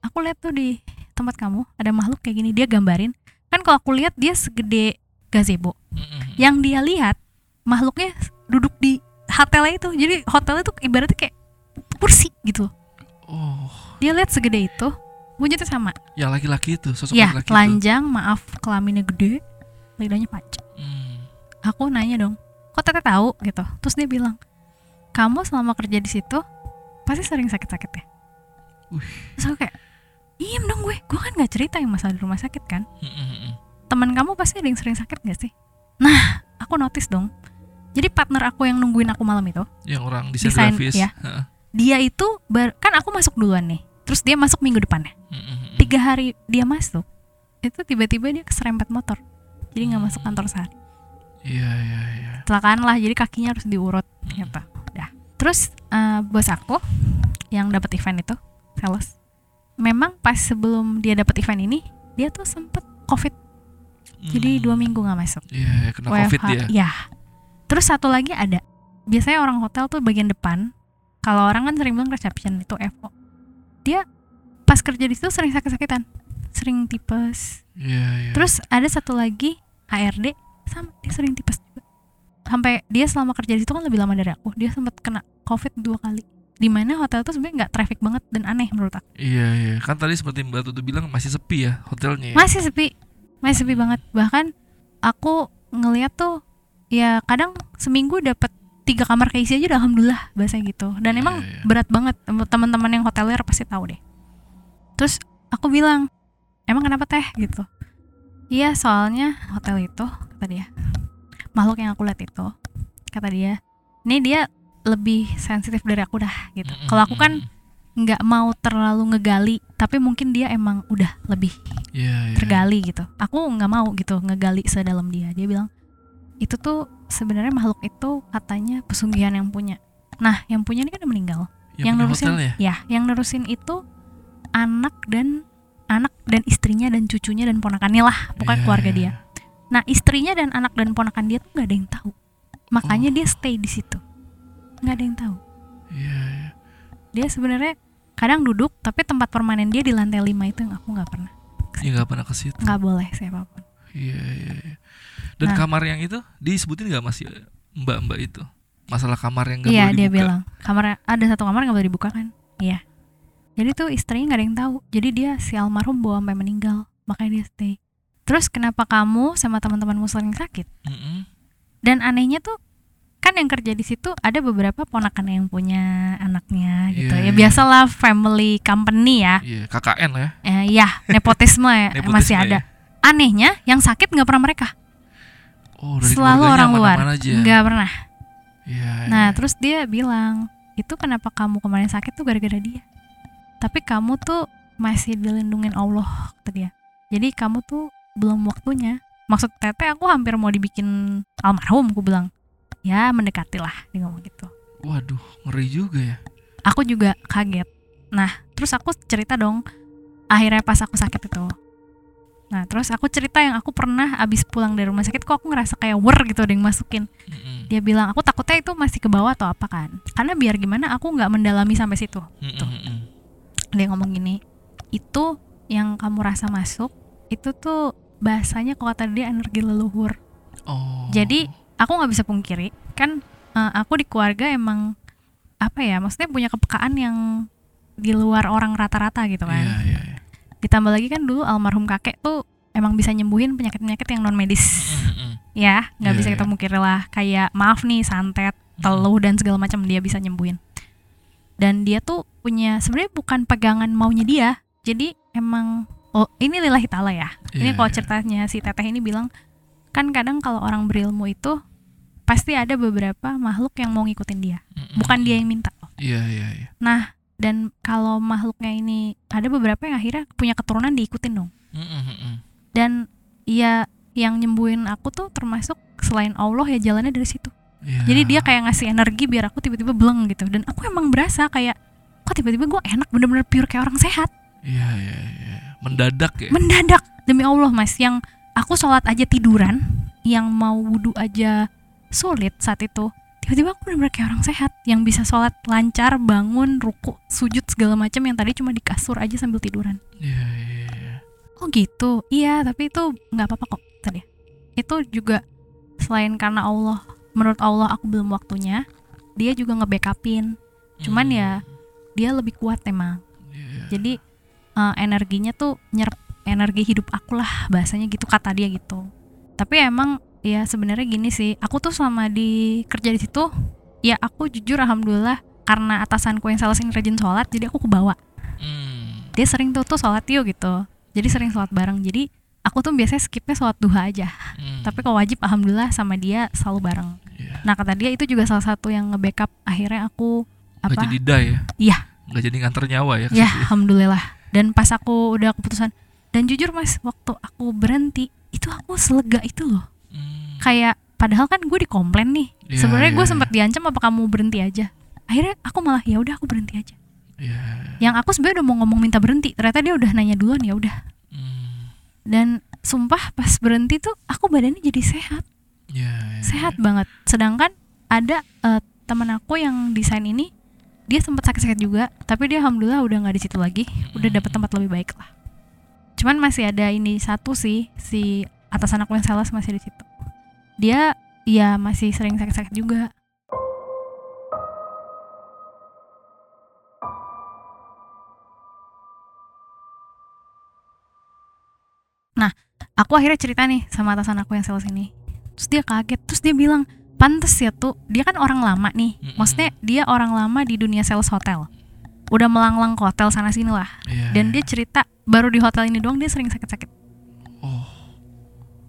Aku lihat tuh di tempat kamu ada makhluk kayak gini dia gambarin. Kan kalau aku lihat dia segede gazebo. Yang dia lihat makhluknya duduk di hotelnya itu. Jadi hotelnya tuh ibaratnya kayak kursi gitu. Oh, dia lihat segede itu wujudnya sama. Yang laki-laki itu sosok ya laki-laki itu. telanjang maaf kelaminnya gede lidahnya panjang. Hmm. aku nanya dong kok teteh tahu gitu. Terus dia bilang kamu selama kerja di situ pasti sering sakit-sakit ya? Wih. terus aku kayak diem dong gue. Gue kan nggak cerita yang masalah di rumah sakit kan? Mm-mm. teman kamu pasti ada yang sering sakit gak sih? Nah aku notice dong. Jadi partner aku yang nungguin aku malam itu Yang orang desain Desain, grafis. ya. Dia itu bar- kan aku masuk duluan nih. Terus dia masuk minggu depannya. Tiga hari dia masuk itu tiba-tiba dia keserempet motor. Jadi nggak masuk kantor sehari Iya iya iya. kecelakaan lah jadi kakinya harus diurut gitu udah terus eh, bos aku yang dapat event itu sales memang pas sebelum dia dapat event ini dia tuh sempet covid jadi Hmm. dua minggu nggak masuk Iya iya, kena covid WFH. dia. ya terus satu lagi ada biasanya orang hotel tuh bagian depan kalau orang kan sering bilang reception itu FO dia pas kerja di situ sering sakit-sakitan sering tipes Iya iya. Terus ada satu lagi HRD sama dia sering tipes juga. Sampai dia selama kerja di situ kan lebih lama dari aku. Dia sempat kena COVID dua kali. Di mana hotel itu sebenarnya nggak traffic banget dan aneh menurut aku. Iya iya. Kan tadi seperti Mbak Tutu bilang masih sepi ya hotelnya. ya? Masih sepi, masih sepi banget. Bahkan aku ngeliat tuh ya kadang seminggu dapat tiga kamar keisi aja udah alhamdulillah bahasa gitu. Dan Iya, emang iya. berat banget teman-teman yang hotelier pasti tahu deh. Terus aku bilang, emang kenapa teh gitu? Iya soalnya hotel itu kata dia makhluk yang aku lihat itu kata dia ini dia lebih sensitif dari aku dah gitu. Mm-mm, Kalau aku kan nggak mau terlalu ngegali, tapi mungkin dia emang udah lebih Iya iya. tergali gitu. Aku nggak mau gitu ngegali sedalam dia. Dia bilang itu tuh sebenarnya makhluk itu katanya pesugihan yang punya. Nah, yang punya ini kan udah meninggal. Yang, punya nerusin, ya. ya, yang nerusin itu anak dan anak dan istrinya dan cucunya dan ponakannya lah, pokoknya Iya, keluarga iya, dia. Nah, istrinya dan anak dan ponakan dia tuh nggak ada yang tahu. Makanya Oh. dia stay di situ. nggak ada yang tahu. Iya iya. Dia sebenarnya kadang duduk, tapi tempat permanen dia di lantai lima itu yang aku nggak pernah. Iya nggak pernah ke situ. Nggak boleh siapa pun. Iya iya iya. Dan Nah. kamar yang itu disebutin nggak masih Mbak-mbak itu? Masalah kamar yang nggak Iya boleh dia dibuka. bilang kamar ada satu kamar nggak boleh dibuka kan? Iya. Jadi tuh istrinya nggak ada yang tahu. Jadi dia si almarhum bawa sampai meninggal, makanya dia stay. Terus kenapa kamu sama teman-temanmu sering sakit? Mm-mm. Dan anehnya tuh kan yang kerja di situ ada beberapa ponakan yang punya anaknya gitu. Iya, ya iya. biasalah family company ya. Iya KKN lah ya. Eh, ya nepotisme, ya, Nepotisme masih ya. ada. Anehnya yang sakit nggak pernah mereka, Oh dari selalu orang luar, nggak pernah. Iya. Nah, iya. terus dia bilang, itu kenapa kamu kemarin sakit tuh gara-gara dia. Tapi kamu tuh masih dilindungin Allah, kata dia. Jadi kamu tuh belum waktunya. Maksud teteh aku hampir mau dibikin almarhum, aku bilang. Ya mendekati lah, dia ngomong gitu. Waduh ngeri juga ya. Aku juga kaget. Nah, terus aku cerita dong, akhirnya pas aku sakit itu. Nah, terus aku cerita yang aku pernah abis pulang dari rumah sakit, kok aku ngerasa kayak wer gitu ada yang masukin Mm-mm. dia bilang aku takutnya itu masih ke bawah atau apa kan karena biar gimana aku nggak mendalami sampai situ Mm-mm, mm-mm. dia ngomong gini itu yang kamu rasa masuk itu tuh bahasanya kalau kata dia energi leluhur Oh. jadi aku nggak bisa pungkiri kan eh, aku di keluarga emang apa ya maksudnya punya kepekaan yang di luar orang rata-rata gitu kan Iya iya. iya. ditambah lagi kan dulu almarhum kakek tuh emang bisa nyembuhin penyakit-penyakit yang non medis ya nggak Iya, bisa iya. kita mungkiri lah kayak maaf nih santet teluh dan segala macam dia bisa nyembuhin dan dia tuh punya sebenarnya bukan pegangan maunya dia jadi emang oh ini lillahi ta'ala ya ini Iya, kalau iya. ceritanya si teteh ini bilang kan kadang kalau orang berilmu itu pasti ada beberapa makhluk yang mau ngikutin dia Mm-mm, bukan dia yang minta loh Iya iya iya. nah dan kalau makhluknya ini ada beberapa yang akhirnya punya keturunan diikutin dong mm-mm. dan ya yang nyembuhin aku tuh termasuk selain Allah ya jalannya dari situ Iya. jadi dia kayak ngasih energi biar aku tiba-tiba bleng gitu dan aku emang berasa kayak kok tiba-tiba gue enak bener-bener pure kayak orang sehat Iya iya iya. Mendadak ya. mendadak demi Allah mas yang aku sholat aja tiduran yang mau wudhu aja sulit saat itu tiba-tiba aku bener-bener kayak orang sehat yang bisa sholat lancar bangun ruku sujud segala macam yang tadi cuma di kasur aja sambil tiduran Iya, iya, iya. oh gitu iya tapi itu nggak apa-apa kok tadi itu juga selain karena Allah menurut Allah aku belum waktunya dia juga nge-backupin cuman Hmm. ya dia lebih kuat emang Iya. jadi eh, energinya tuh nyerap energi hidup aku lah bahasanya gitu kata dia gitu tapi emang ya sebenarnya gini sih aku tuh selama di kerja di situ ya aku jujur alhamdulillah karena atasanku yang salah sering rajin sholat jadi aku kebawa Hmm. dia sering tuh tuh sholat yuk gitu jadi sering sholat bareng jadi aku tuh biasanya skipnya sholat duha aja Hmm. tapi kalau wajib alhamdulillah sama dia selalu bareng Iya. nah kata dia itu juga salah satu yang nge-backup akhirnya aku Nggak apa jadi die ya? Iya. Nggak jadi nganter nyawa ya? ya situ alhamdulillah dan pas aku udah keputusan dan jujur mas waktu aku berhenti itu aku selega itu loh. Hmm. kayak padahal kan gue dikomplain nih. Iya, sebenarnya gue iya, sempat diancam apa kamu berhenti aja? Akhirnya aku malah ya udah aku berhenti aja. Iya. yang aku sebenarnya udah mau ngomong minta berhenti ternyata dia udah nanya duluan ya udah. Hmm. dan sumpah pas berhenti tuh aku badannya jadi sehat. Iya, iya, sehat banget. Sedangkan ada eh, teman aku yang desain ini dia sempat sakit-sakit juga tapi dia alhamdulillah udah nggak di situ lagi. Udah dapet tempat lebih baik lah. Cuman masih ada ini satu sih si atasan aku yang sales masih di situ. Dia ya masih sering sakit-sakit juga. Nah aku akhirnya cerita nih sama atasan aku yang sales ini. Terus dia kaget terus dia bilang pantes ya tuh dia kan orang lama nih Mm-mm. maksudnya dia orang lama di dunia sales hotel udah melanglang ke hotel sana sini lah Iya, dan iya. dia cerita baru di hotel ini doang dia sering sakit-sakit Oh.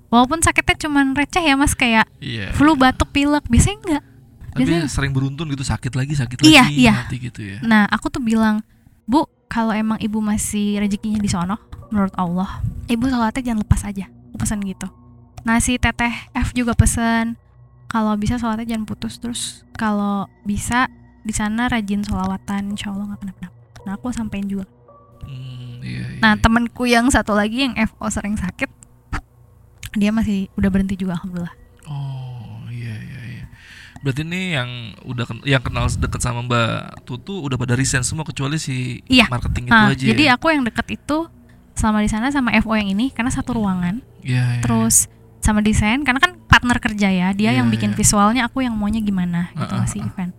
walaupun sakitnya cuman receh ya mas kayak Iya. flu batuk pilek biasanya enggak Tapi biasanya- sering beruntun gitu sakit lagi sakit Iya, lagi iya. nanti gitu ya. nah aku tuh bilang bu kalau emang ibu masih rezekinya di sono menurut Allah ibu sholatnya jangan lepas aja aku pesan gitu nah si teteh F juga pesen kalau bisa sholatnya jangan putus terus kalau bisa di sana rajin sholawatan insya Allah nggak kenapa-napa nah aku sampein juga Hmm, iya, iya. Nah temenku yang satu lagi yang FO sering sakit Dia masih udah berhenti juga Alhamdulillah Oh iya iya iya. Berarti ini yang udah ken- yang kenal deket sama Mbak Tutu udah pada resign semua kecuali si Iya. marketing itu nah, aja. Jadi ya? aku yang deket itu Selama di sana sama FO yang ini Karena satu ruangan Iya, iya, Terus sama desain Karena kan partner kerja ya Dia Iya, yang bikin iya. visualnya Aku yang maunya gimana gitu Uh, uh, ngasih uh. event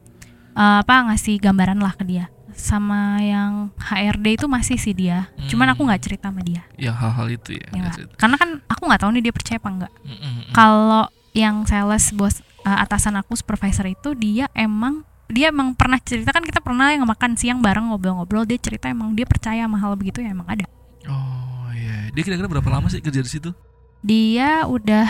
Eh, Apa ngasih gambaran lah ke dia Sama yang HRD itu masih sih dia Cuman aku Hmm. nggak cerita sama dia ya hal-hal itu ya. ya. Karena kan aku nggak tahu nih dia percaya apa enggak Mm, mm, mm. kalau yang sales bos uh, atasan aku supervisor itu dia emang dia emang pernah cerita kan kita pernah yang makan siang bareng ngobrol-ngobrol dia cerita emang dia percaya sama hal begitu ya emang ada Oh iya. Dia kira-kira berapa lama sih kerja di situ? Dia udah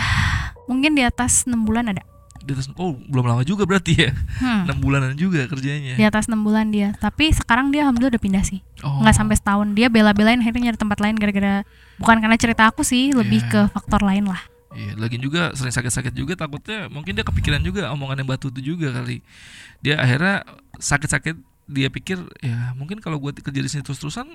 mungkin di atas enam bulan ada Di atas, oh belum lama juga berarti ya. hmm. Enam bulanan juga kerjanya. di atas enam bulan dia tapi sekarang dia alhamdulillah udah pindah sih Oh. nggak sampai setahun dia bela-belain akhirnya nyari tempat lain gara-gara bukan karena cerita aku sih lebih Iya. ke faktor lain lah Iya, lagi juga sering sakit-sakit juga takutnya mungkin dia kepikiran juga omongan yang batu itu juga kali. Dia akhirnya sakit-sakit dia pikir ya mungkin kalau gue kerja di sini terus-terusan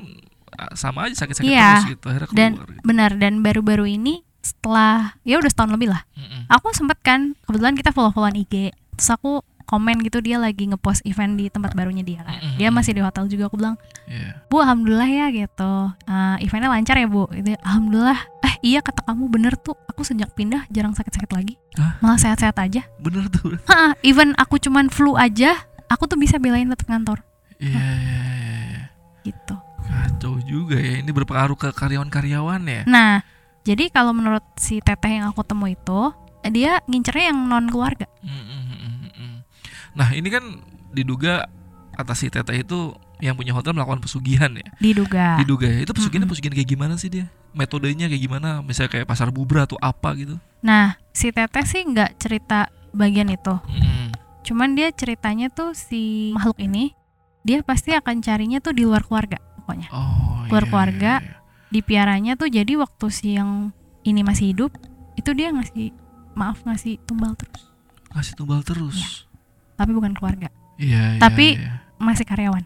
sama aja sakit-sakit Iya, terus gitu. Akhirnya dan keluar. gitu. benar dan baru-baru ini setelah ya udah setahun lebih lah Mm-mm. aku sempet kan kebetulan kita follow followan IG terus aku komen gitu dia lagi ngepost event di tempat barunya dia kan Mm-mm. dia masih di hotel juga aku bilang Iya. bu alhamdulillah ya gitu Eh, eventnya lancar ya bu itu alhamdulillah eh iya kata kamu bener tuh aku sejak pindah jarang sakit-sakit lagi Hah? malah sehat-sehat aja Bener tuh. Ha, even aku cuman flu aja aku tuh bisa belain tetap kantor Iya, iya, iya, iya. gitu Kacau juga ya. Ini berpengaruh ke karyawan-karyawan ya. nah jadi kalau menurut si teteh yang aku temu itu dia ngincernya yang non keluarga Mm-mm-mm-mm. Nah, ini kan diduga atas si teteh itu yang punya hotel melakukan pesugihan ya. diduga Diduga ya. Itu pesugihannya Mm-mm. pesugihan kayak gimana sih dia? Metodenya kayak gimana? Misalnya kayak pasar bubra atau apa gitu. Nah, si Teteh sih nggak cerita bagian itu. Mm. Cuman dia ceritanya tuh si makhluk ini dia pasti akan carinya tuh di luar keluarga pokoknya. Oh, Keluar iya, keluarga. iya, iya. Dipiaranya tuh jadi waktu si yang ini masih hidup itu dia ngasih maaf ngasih tumbal terus, Ngasih tumbal terus. tapi bukan keluarga, Iya, iya, Tapi- iya. masih karyawan.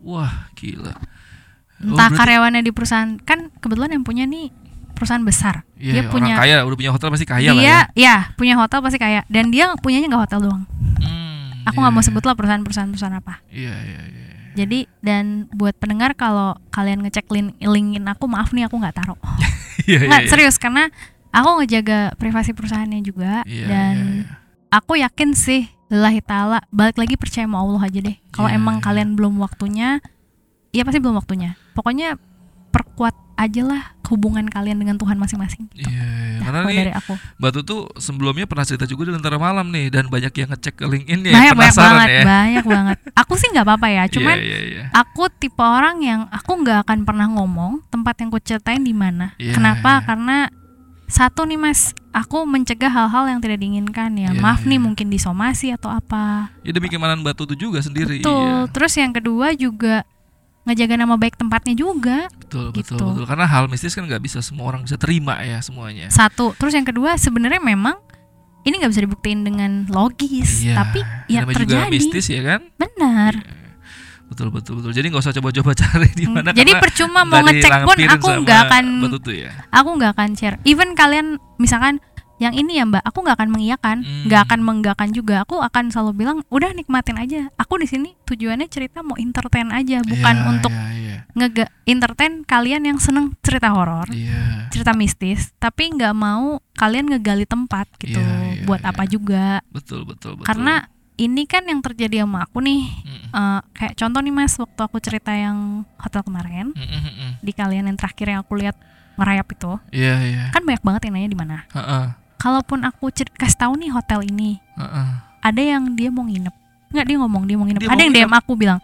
Wah, gila. Oh, Entah berarti- karyawannya di perusahaan kan kebetulan yang punya nih perusahaan besar. Iya, dia orang punya kaya, udah punya hotel pasti kaya dia lah ya. ya punya hotel pasti kaya dan dia punyanya nggak hotel doang. Hmm, Aku nggak mau Iya. sebut lah perusahaan-perusahaan perusahaan apa. Iya, iya, iya. Jadi dan buat pendengar kalau kalian ngecek link linkin aku maaf nih aku nggak taruh. Iya, iya, Nggak iya. serius karena aku ngejaga privasi perusahaannya juga Iya, dan iya, iya. aku yakin sih lillahi taala balik lagi percaya sama Allah aja deh. Kalau Iya, emang iya. kalian belum waktunya, ya pasti belum waktunya. Pokoknya perkuat aja lah hubungan kalian dengan Tuhan masing-masing. Iya, iya. Dah, karena nih dari aku. Mbak Tutu sebelumnya pernah cerita juga di Lentera Malam nih dan banyak yang ngecek ke LinkedIn ya banyak banyak banget, ya. banyak banget. Aku sih nggak apa-apa ya, cuman Iya, iya, iya. aku tipe orang yang aku nggak akan pernah ngomong tempat yang ku ceritain di mana. Iya, Kenapa? iya. Karena satu nih mas, aku mencegah hal-hal yang tidak diinginkan ya. Iya, Maaf nih iya. mungkin disomasi atau apa. Ya demi keamanan Mbak Tutu juga sendiri. Betul. Iya. Terus yang kedua juga ngejaga nama baik tempatnya juga. Betul, Gitu. betul, betul. Karena hal mistis kan nggak bisa semua orang bisa terima ya semuanya. Satu. Terus yang kedua sebenarnya memang ini nggak bisa dibuktiin dengan logis, Iya. tapi ya namanya juga terjadi. mistis ya kan? Benar. Iya. Betul, betul, betul. Jadi nggak usah coba-coba cari di mana. Jadi percuma mau ngecek pun aku nggak akan ya. aku nggak akan share. Even kalian misalkan yang ini ya Mbak, aku nggak akan mengiyakan, Hmm. nggak akan menggakan juga. Aku akan selalu bilang, udah nikmatin aja. Aku di sini tujuannya cerita mau entertain aja, bukan Iya, untuk Iya, iya. ngega entertain kalian yang seneng cerita horor, Iya. cerita mistis, tapi nggak mau kalian ngegali tempat gitu. Iya, iya, buat iya. apa juga? Betul, betul, betul. Karena ini kan yang terjadi sama aku nih. Mm, eh, kayak contoh nih Mas, waktu aku cerita yang hotel kemarin mm, mm, mm, mm. di kalian yang terakhir yang aku lihat ngerayap itu, Iya, iya. kan banyak banget yang nanya di mana. Heeh, kalaupun aku cer- kasih tahu nih hotel ini heeh. ada yang dia mau nginep. Nggak dia ngomong dia mau nginep. Dia ada mau yang nginep. DM aku bilang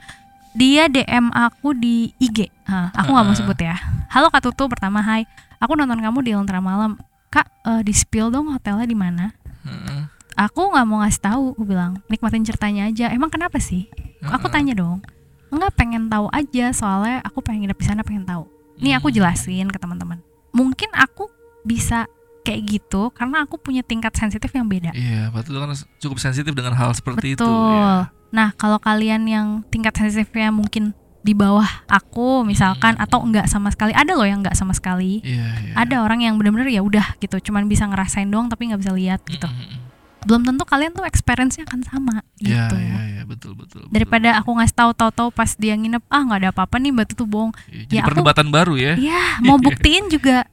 dia DM aku di IG aku nggak mau Heeh. sebut ya. Halo kak Tutu pertama hai. Aku nonton kamu di Lentera Malam. Kak eh, di spill dong hotelnya di mana? Heeh. aku nggak mau ngasih tahu aku bilang. Nikmatin ceritanya aja. Emang kenapa sih? Aku Heeh. tanya dong. Nggak pengen tahu aja. Soalnya aku pengen nginep di sana pengen tahu. Nih aku Hmm. jelasin ke teman-teman. Mungkin aku bisa kayak gitu karena aku punya tingkat sensitif yang beda Iya, betul kan cukup sensitif dengan hal seperti itu. Betul. ya. Nah, kalau kalian yang tingkat sensitifnya mungkin di bawah aku misalkan Hmm. atau enggak sama sekali, ada loh yang enggak sama sekali. Iya, iya. Ada orang yang benar-benar ya udah gitu, cuman bisa ngerasain doang tapi nggak bisa lihat gitu. mm, mm. Belum tentu kalian tuh experience-nya akan sama Iya, gitu. iya, iya, betul, betul. betul. Daripada aku ngasih tahu tahu-tahu pas dia nginep, ah nggak ada apa-apa nih Mbak Tutu bohong. Iya, jadi ya aku- perdebatan baru ya. Ya, mau buktiin juga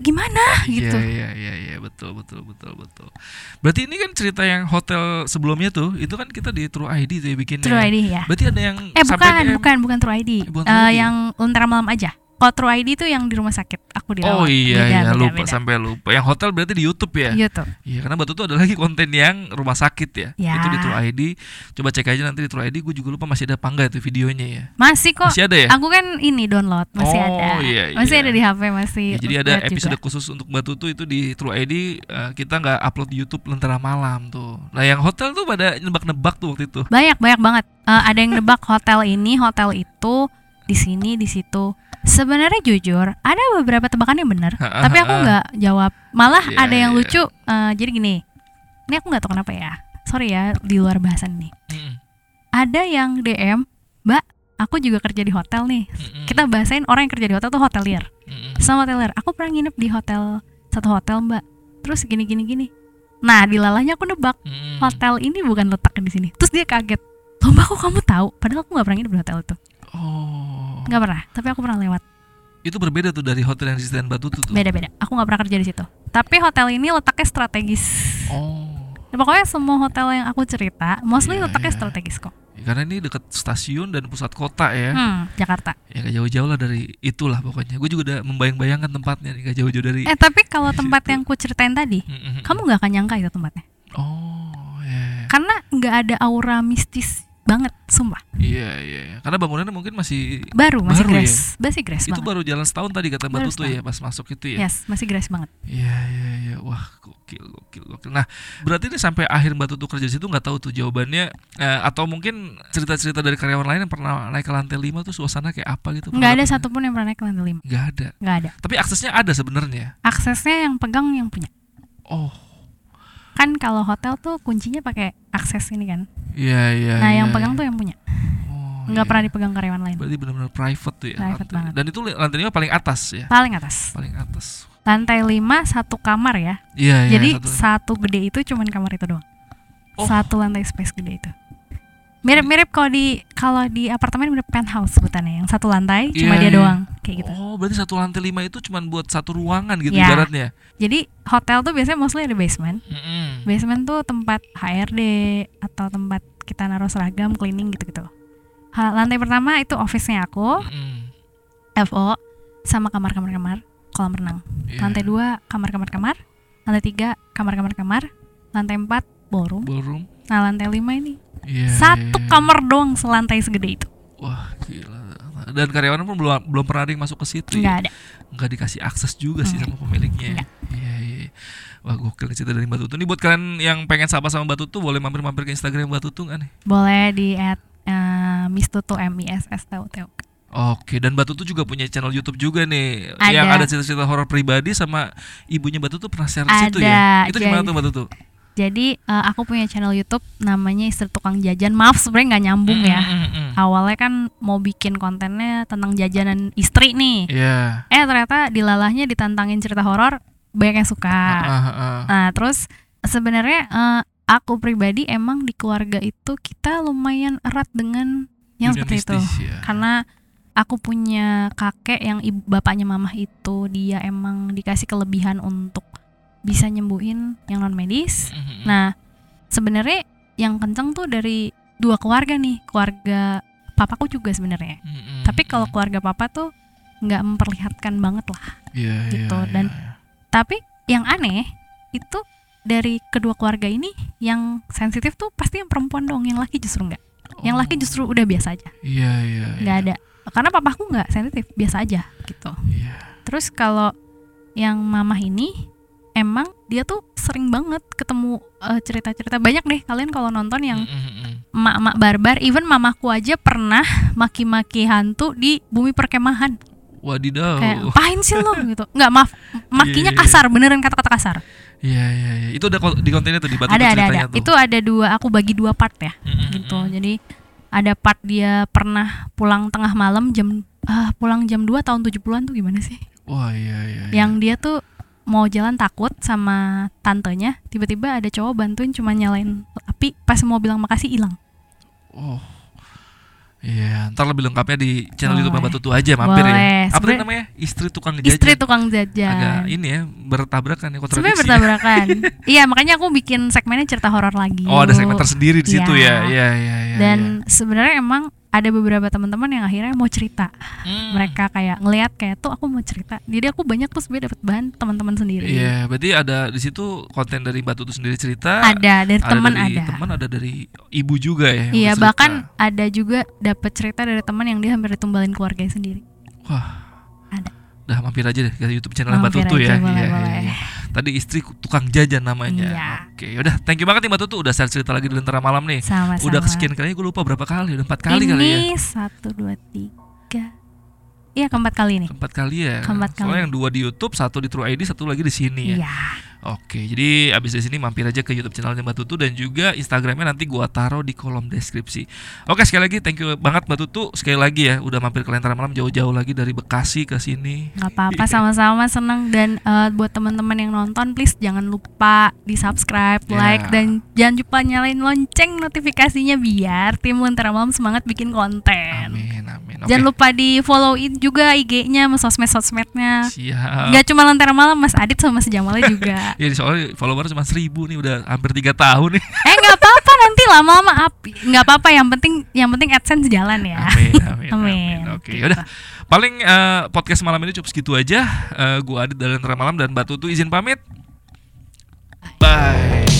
gimana gitu. Iya, iya, iya, iya, betul, betul, betul, betul. Berarti ini kan cerita yang hotel sebelumnya tuh, itu kan kita di True ID tuh ya bikinnya. True ID ya. Berarti ada yang Eh sampai bukan, DM. bukan, bukan True ID. Eh, bukan Eh, True ID. yang lentera malam aja. True ID itu yang di rumah sakit, aku dirawat. Oh iya, Beda, iya, beda, lupa beda. sampai lupa. Yang hotel berarti di YouTube ya. YouTube. Iya, karena Batu tuh ada lagi konten yang rumah sakit ya. Ya. Itu di True ID. Coba cek aja nanti di True ID. Gue juga lupa masih ada apa enggak itu videonya ya. Masih kok. Masih ada ya? Aku kan ini download, masih Oh, ada. iya, Masih iya. ada di HP, masih. Ya, jadi ada episode juga. khusus untuk Mbak Tutu itu di True ID eh, kita nggak upload di YouTube Lentera Malam tuh. Nah yang hotel tuh pada nebak-nebak tuh waktu itu. Banyak, banyak banget. Eh, ada yang nebak hotel ini, hotel itu, di sini, di situ. Sebenarnya jujur, ada beberapa tebakan yang benar, tapi aku nggak jawab. Malah Iya, ada yang iya. lucu. eh, jadi gini, ini aku nggak tahu kenapa ya. Sorry ya, di luar bahasan nih. Mm-mm, Ada yang DM, Mbak, aku juga kerja di hotel nih. mm-mm, Kita bahasain orang yang kerja di hotel tuh hotelier. mm-mm. sama hotelier aku pernah nginep di hotel satu hotel mbak terus gini gini gini nah di lalanya aku nebak Mm-mm. hotel ini bukan letaknya di sini terus dia kaget loh mbak kok kamu tahu padahal aku nggak pernah nginep di hotel itu Oh. Nggak pernah tapi aku pernah lewat Itu berbeda tuh dari hotel yang di Setian Batu tuh. tuh. beda beda aku nggak pernah kerja di situ tapi hotel ini letaknya strategis Oh. Nah, pokoknya semua hotel yang aku cerita mostly Iya, letaknya iya. strategis kok Ya, karena ini dekat stasiun dan pusat kota ya. hmm, Jakarta Ya gak jauh-jauh lah dari itulah pokoknya. Gue juga udah membayang-bayangkan tempatnya nih gak jauh-jauh dari. eh tapi kalau tempat situ. yang ku ceritain tadi Mm-mm. kamu nggak akan nyangka itu tempatnya Oh, ya. karena nggak ada aura mistis banget sumpah Iya, iya. iya. Karena bangunannya mungkin masih baru masih Baru ya? grace masih grace itu banget baru jalan setahun tadi kata Mbak Tutu ya pas masuk itu ya. Yes, masih grace banget. Iya iya iya wah gokil gokil gokil. Nah berarti ini sampai akhir Mbak Tutu kerja di situ nggak tahu tuh jawabannya eh, atau mungkin cerita-cerita dari karyawan lain yang pernah naik ke lantai 5 tuh suasana kayak apa gitu? Nggak ada satupun yang pernah naik ke lantai lima. Nggak ada. Nggak ada. Tapi aksesnya ada sebenarnya. Aksesnya yang pegang yang punya. Oh Kan kalau hotel tuh kuncinya pakai akses ini kan. iya iya. nah, iya, yang pegang iya. tuh yang punya. Oh, Nggak iya. pernah dipegang karyawan lain. Berarti benar-benar private tuh ya. Private lantai. banget. Dan itu lantai 5 paling atas ya. Paling atas. Paling atas. Lantai lima satu kamar ya. Iya iya. Jadi satu- satu gede itu cuman kamar itu doang. Oh. Satu lantai space gede itu. Mirip-mirip kalau di kalau di apartemen mirip penthouse sebutannya yang satu lantai cuma Iya, dia iya. doang kayak gitu. Oh, berarti satu lantai lima itu cuma buat satu ruangan gitu Ya. ibaratnya. Jadi hotel tuh biasanya mostly ada basement. Mm-mm. Basement tuh tempat HRD atau tempat kita naruh seragam, cleaning gitu-gitu. Ha- Lantai pertama itu office-nya aku, Mm-mm. FO, sama kamar-kamar kamar, kolam renang. Iya. Lantai dua kamar-kamar kamar, lantai tiga kamar-kamar kamar, lantai empat ballroom. ballroom. Nah lantai lima ini Iya, satu iya, iya. kamar doang selantai segede itu, Wah, gila. Dan karyawan pun belum belum pernah ada yang masuk ke situ. nggak ya? ada. Nggak dikasih akses juga sih sama pemiliknya. Nggak. Iya, iya. iya. Wah, gokil cerita dari Mbak Tutu. Nih buat kalian yang pengen sapa sama Mbak Tutu, boleh mampir-mampir ke Instagram Mbak Tutu nih? Boleh di at eh, Miss Tutu M I S S T U T U. Oke, dan Mbak Tutu juga punya channel YouTube juga nih, Ada. yang ada cerita-cerita horor pribadi sama ibunya Mbak Tutu pernah share di situ ya. Itu gimana tuh Mbak Tutu? Jadi eh, aku punya channel YouTube namanya Istri Tukang Jajan. Maaf sebenarnya nggak nyambung ya. Mm, mm, mm. Awalnya kan mau bikin kontennya tentang jajanan istri nih. Iya. Eh ternyata dilalahnya ditantangin cerita horor banyak yang suka. Ah, ah, ah. Nah terus sebenarnya eh, aku pribadi emang di keluarga itu kita lumayan erat dengan yang Dunia seperti itu. ya. Karena aku punya kakek yang ibu bapaknya mamah itu dia emang dikasih kelebihan untuk bisa nyembuhin yang non medis. Mm, mm, mm. Nah, sebenarnya yang kenceng tuh dari dua keluarga nih, keluarga papaku juga sebenarnya. Mm, mm, Tapi kalau keluarga papa tuh nggak memperlihatkan banget lah. Iya, gitu, iya, dan- iya. Tapi yang aneh itu dari kedua keluarga ini yang sensitif tuh pasti yang perempuan dong, yang laki justru nggak. Yang laki Oh, justru udah biasa aja, Iya, iya. nggak iya. ada. Karena papaku nggak sensitif, biasa aja gitu. Iya. Terus kalau yang mamah ini emang dia tuh sering banget ketemu eh, cerita-cerita banyak deh kalian kalau nonton yang Mm, mm, mm. emak-emak barbar, even mamaku aja pernah maki-maki hantu di bumi perkemahan. Wadidaw. Kayak apain sih lo gitu. Nggak maaf, makinya Iya, iya, iya. kasar, beneran kata-kata kasar. Iya, iya, iya. Itu ada di kontennya tuh di Batu ada ada ada. ceritanya tuh. Itu ada dua, aku bagi dua part ya Mm, mm, gitu. Jadi ada part dia pernah pulang tengah malam jam ah, pulang jam 2 tahun 70-an tuh gimana sih? Wah, iya, iya. iya. Yang dia tuh mau jalan takut sama tantenya, tiba-tiba ada cowok bantuin cuma nyalain api, pas mau bilang makasih hilang. Oh. Iya, ntar lebih lengkapnya di channel YouTube Boleh. Mbak Tutu aja mampir Boleh. ya. Apa Sebenernya- namanya? Istri tukang jajan. Istri tukang Agak jajan. ini ya, bertabrakan ya kontradiksi. Sebenarnya bertabrakan. iya, makanya aku bikin segmennya cerita horor lagi. Oh, ada segmen tersendiri di situ ya. Iya. Iya, iya, iya. Dan sebenarnya emang ada beberapa teman-teman yang akhirnya mau cerita. Hmm. Mereka kayak ngelihat kayak tuh aku mau cerita. Jadi aku banyak tuh sebenarnya dapat bahan teman-teman sendiri. Iya, berarti ada di situ konten dari Mbak Tutu sendiri cerita. Ada dari teman ada. teman, ada dari ibu juga ya. Iya, bercerita. bahkan ada juga dapat cerita dari teman yang dia hampir ditumbalin keluarganya sendiri. Wah. Ada. Udah mampir aja deh ke YouTube channel Mbak Tutu ya. boleh, Iya, iya, boleh. iya. Tadi istri tukang jajan namanya. Iya. Oke, yaudah. Thank you banget nih Mbak Tutu udah share cerita lagi di Lentera Malam nih. Sama-sama. Udah kesekian kali gue lupa berapa kali, udah empat kali Ini kali ya. satu dua tiga. Iya keempat kali nih. Keempat kali ya. Keempat Soalnya kali. yang dua di YouTube, satu di True ID, satu lagi di sini ya. Iya. Oke, jadi abis dari sini mampir aja ke YouTube channelnya Mbak Tutu dan juga Instagramnya nanti gua taruh di kolom deskripsi. Oke, sekali lagi thank you banget Mbak Tutu. Sekali lagi ya, udah mampir ke Lentera Malam jauh-jauh lagi dari Bekasi ke sini. nggak apa-apa sama-sama seneng dan eh, buat teman-teman yang nonton please jangan lupa di subscribe Ya. like dan jangan lupa nyalain lonceng notifikasinya biar tim Lentera Malam semangat bikin konten Amin, Oke. jangan lupa di followin juga IG-nya sama sosmed-sosmednya Siap. nggak cuma Lentera Malam Mas Adit sama Mas Jamalnya juga Ya soalnya follower cuma seribu nih udah hampir tiga tahun nih. eh nggak apa-apa nanti lama-lama api nggak apa-apa yang penting yang penting adsense jalan ya Amin, amin, amin. Amin. Oke, Gitu. yaudah. Paling eh, podcast malam ini cukup segitu aja. Eh, gua Adit dari Lentera Malam dan Mbak Tutu izin pamit. Bye.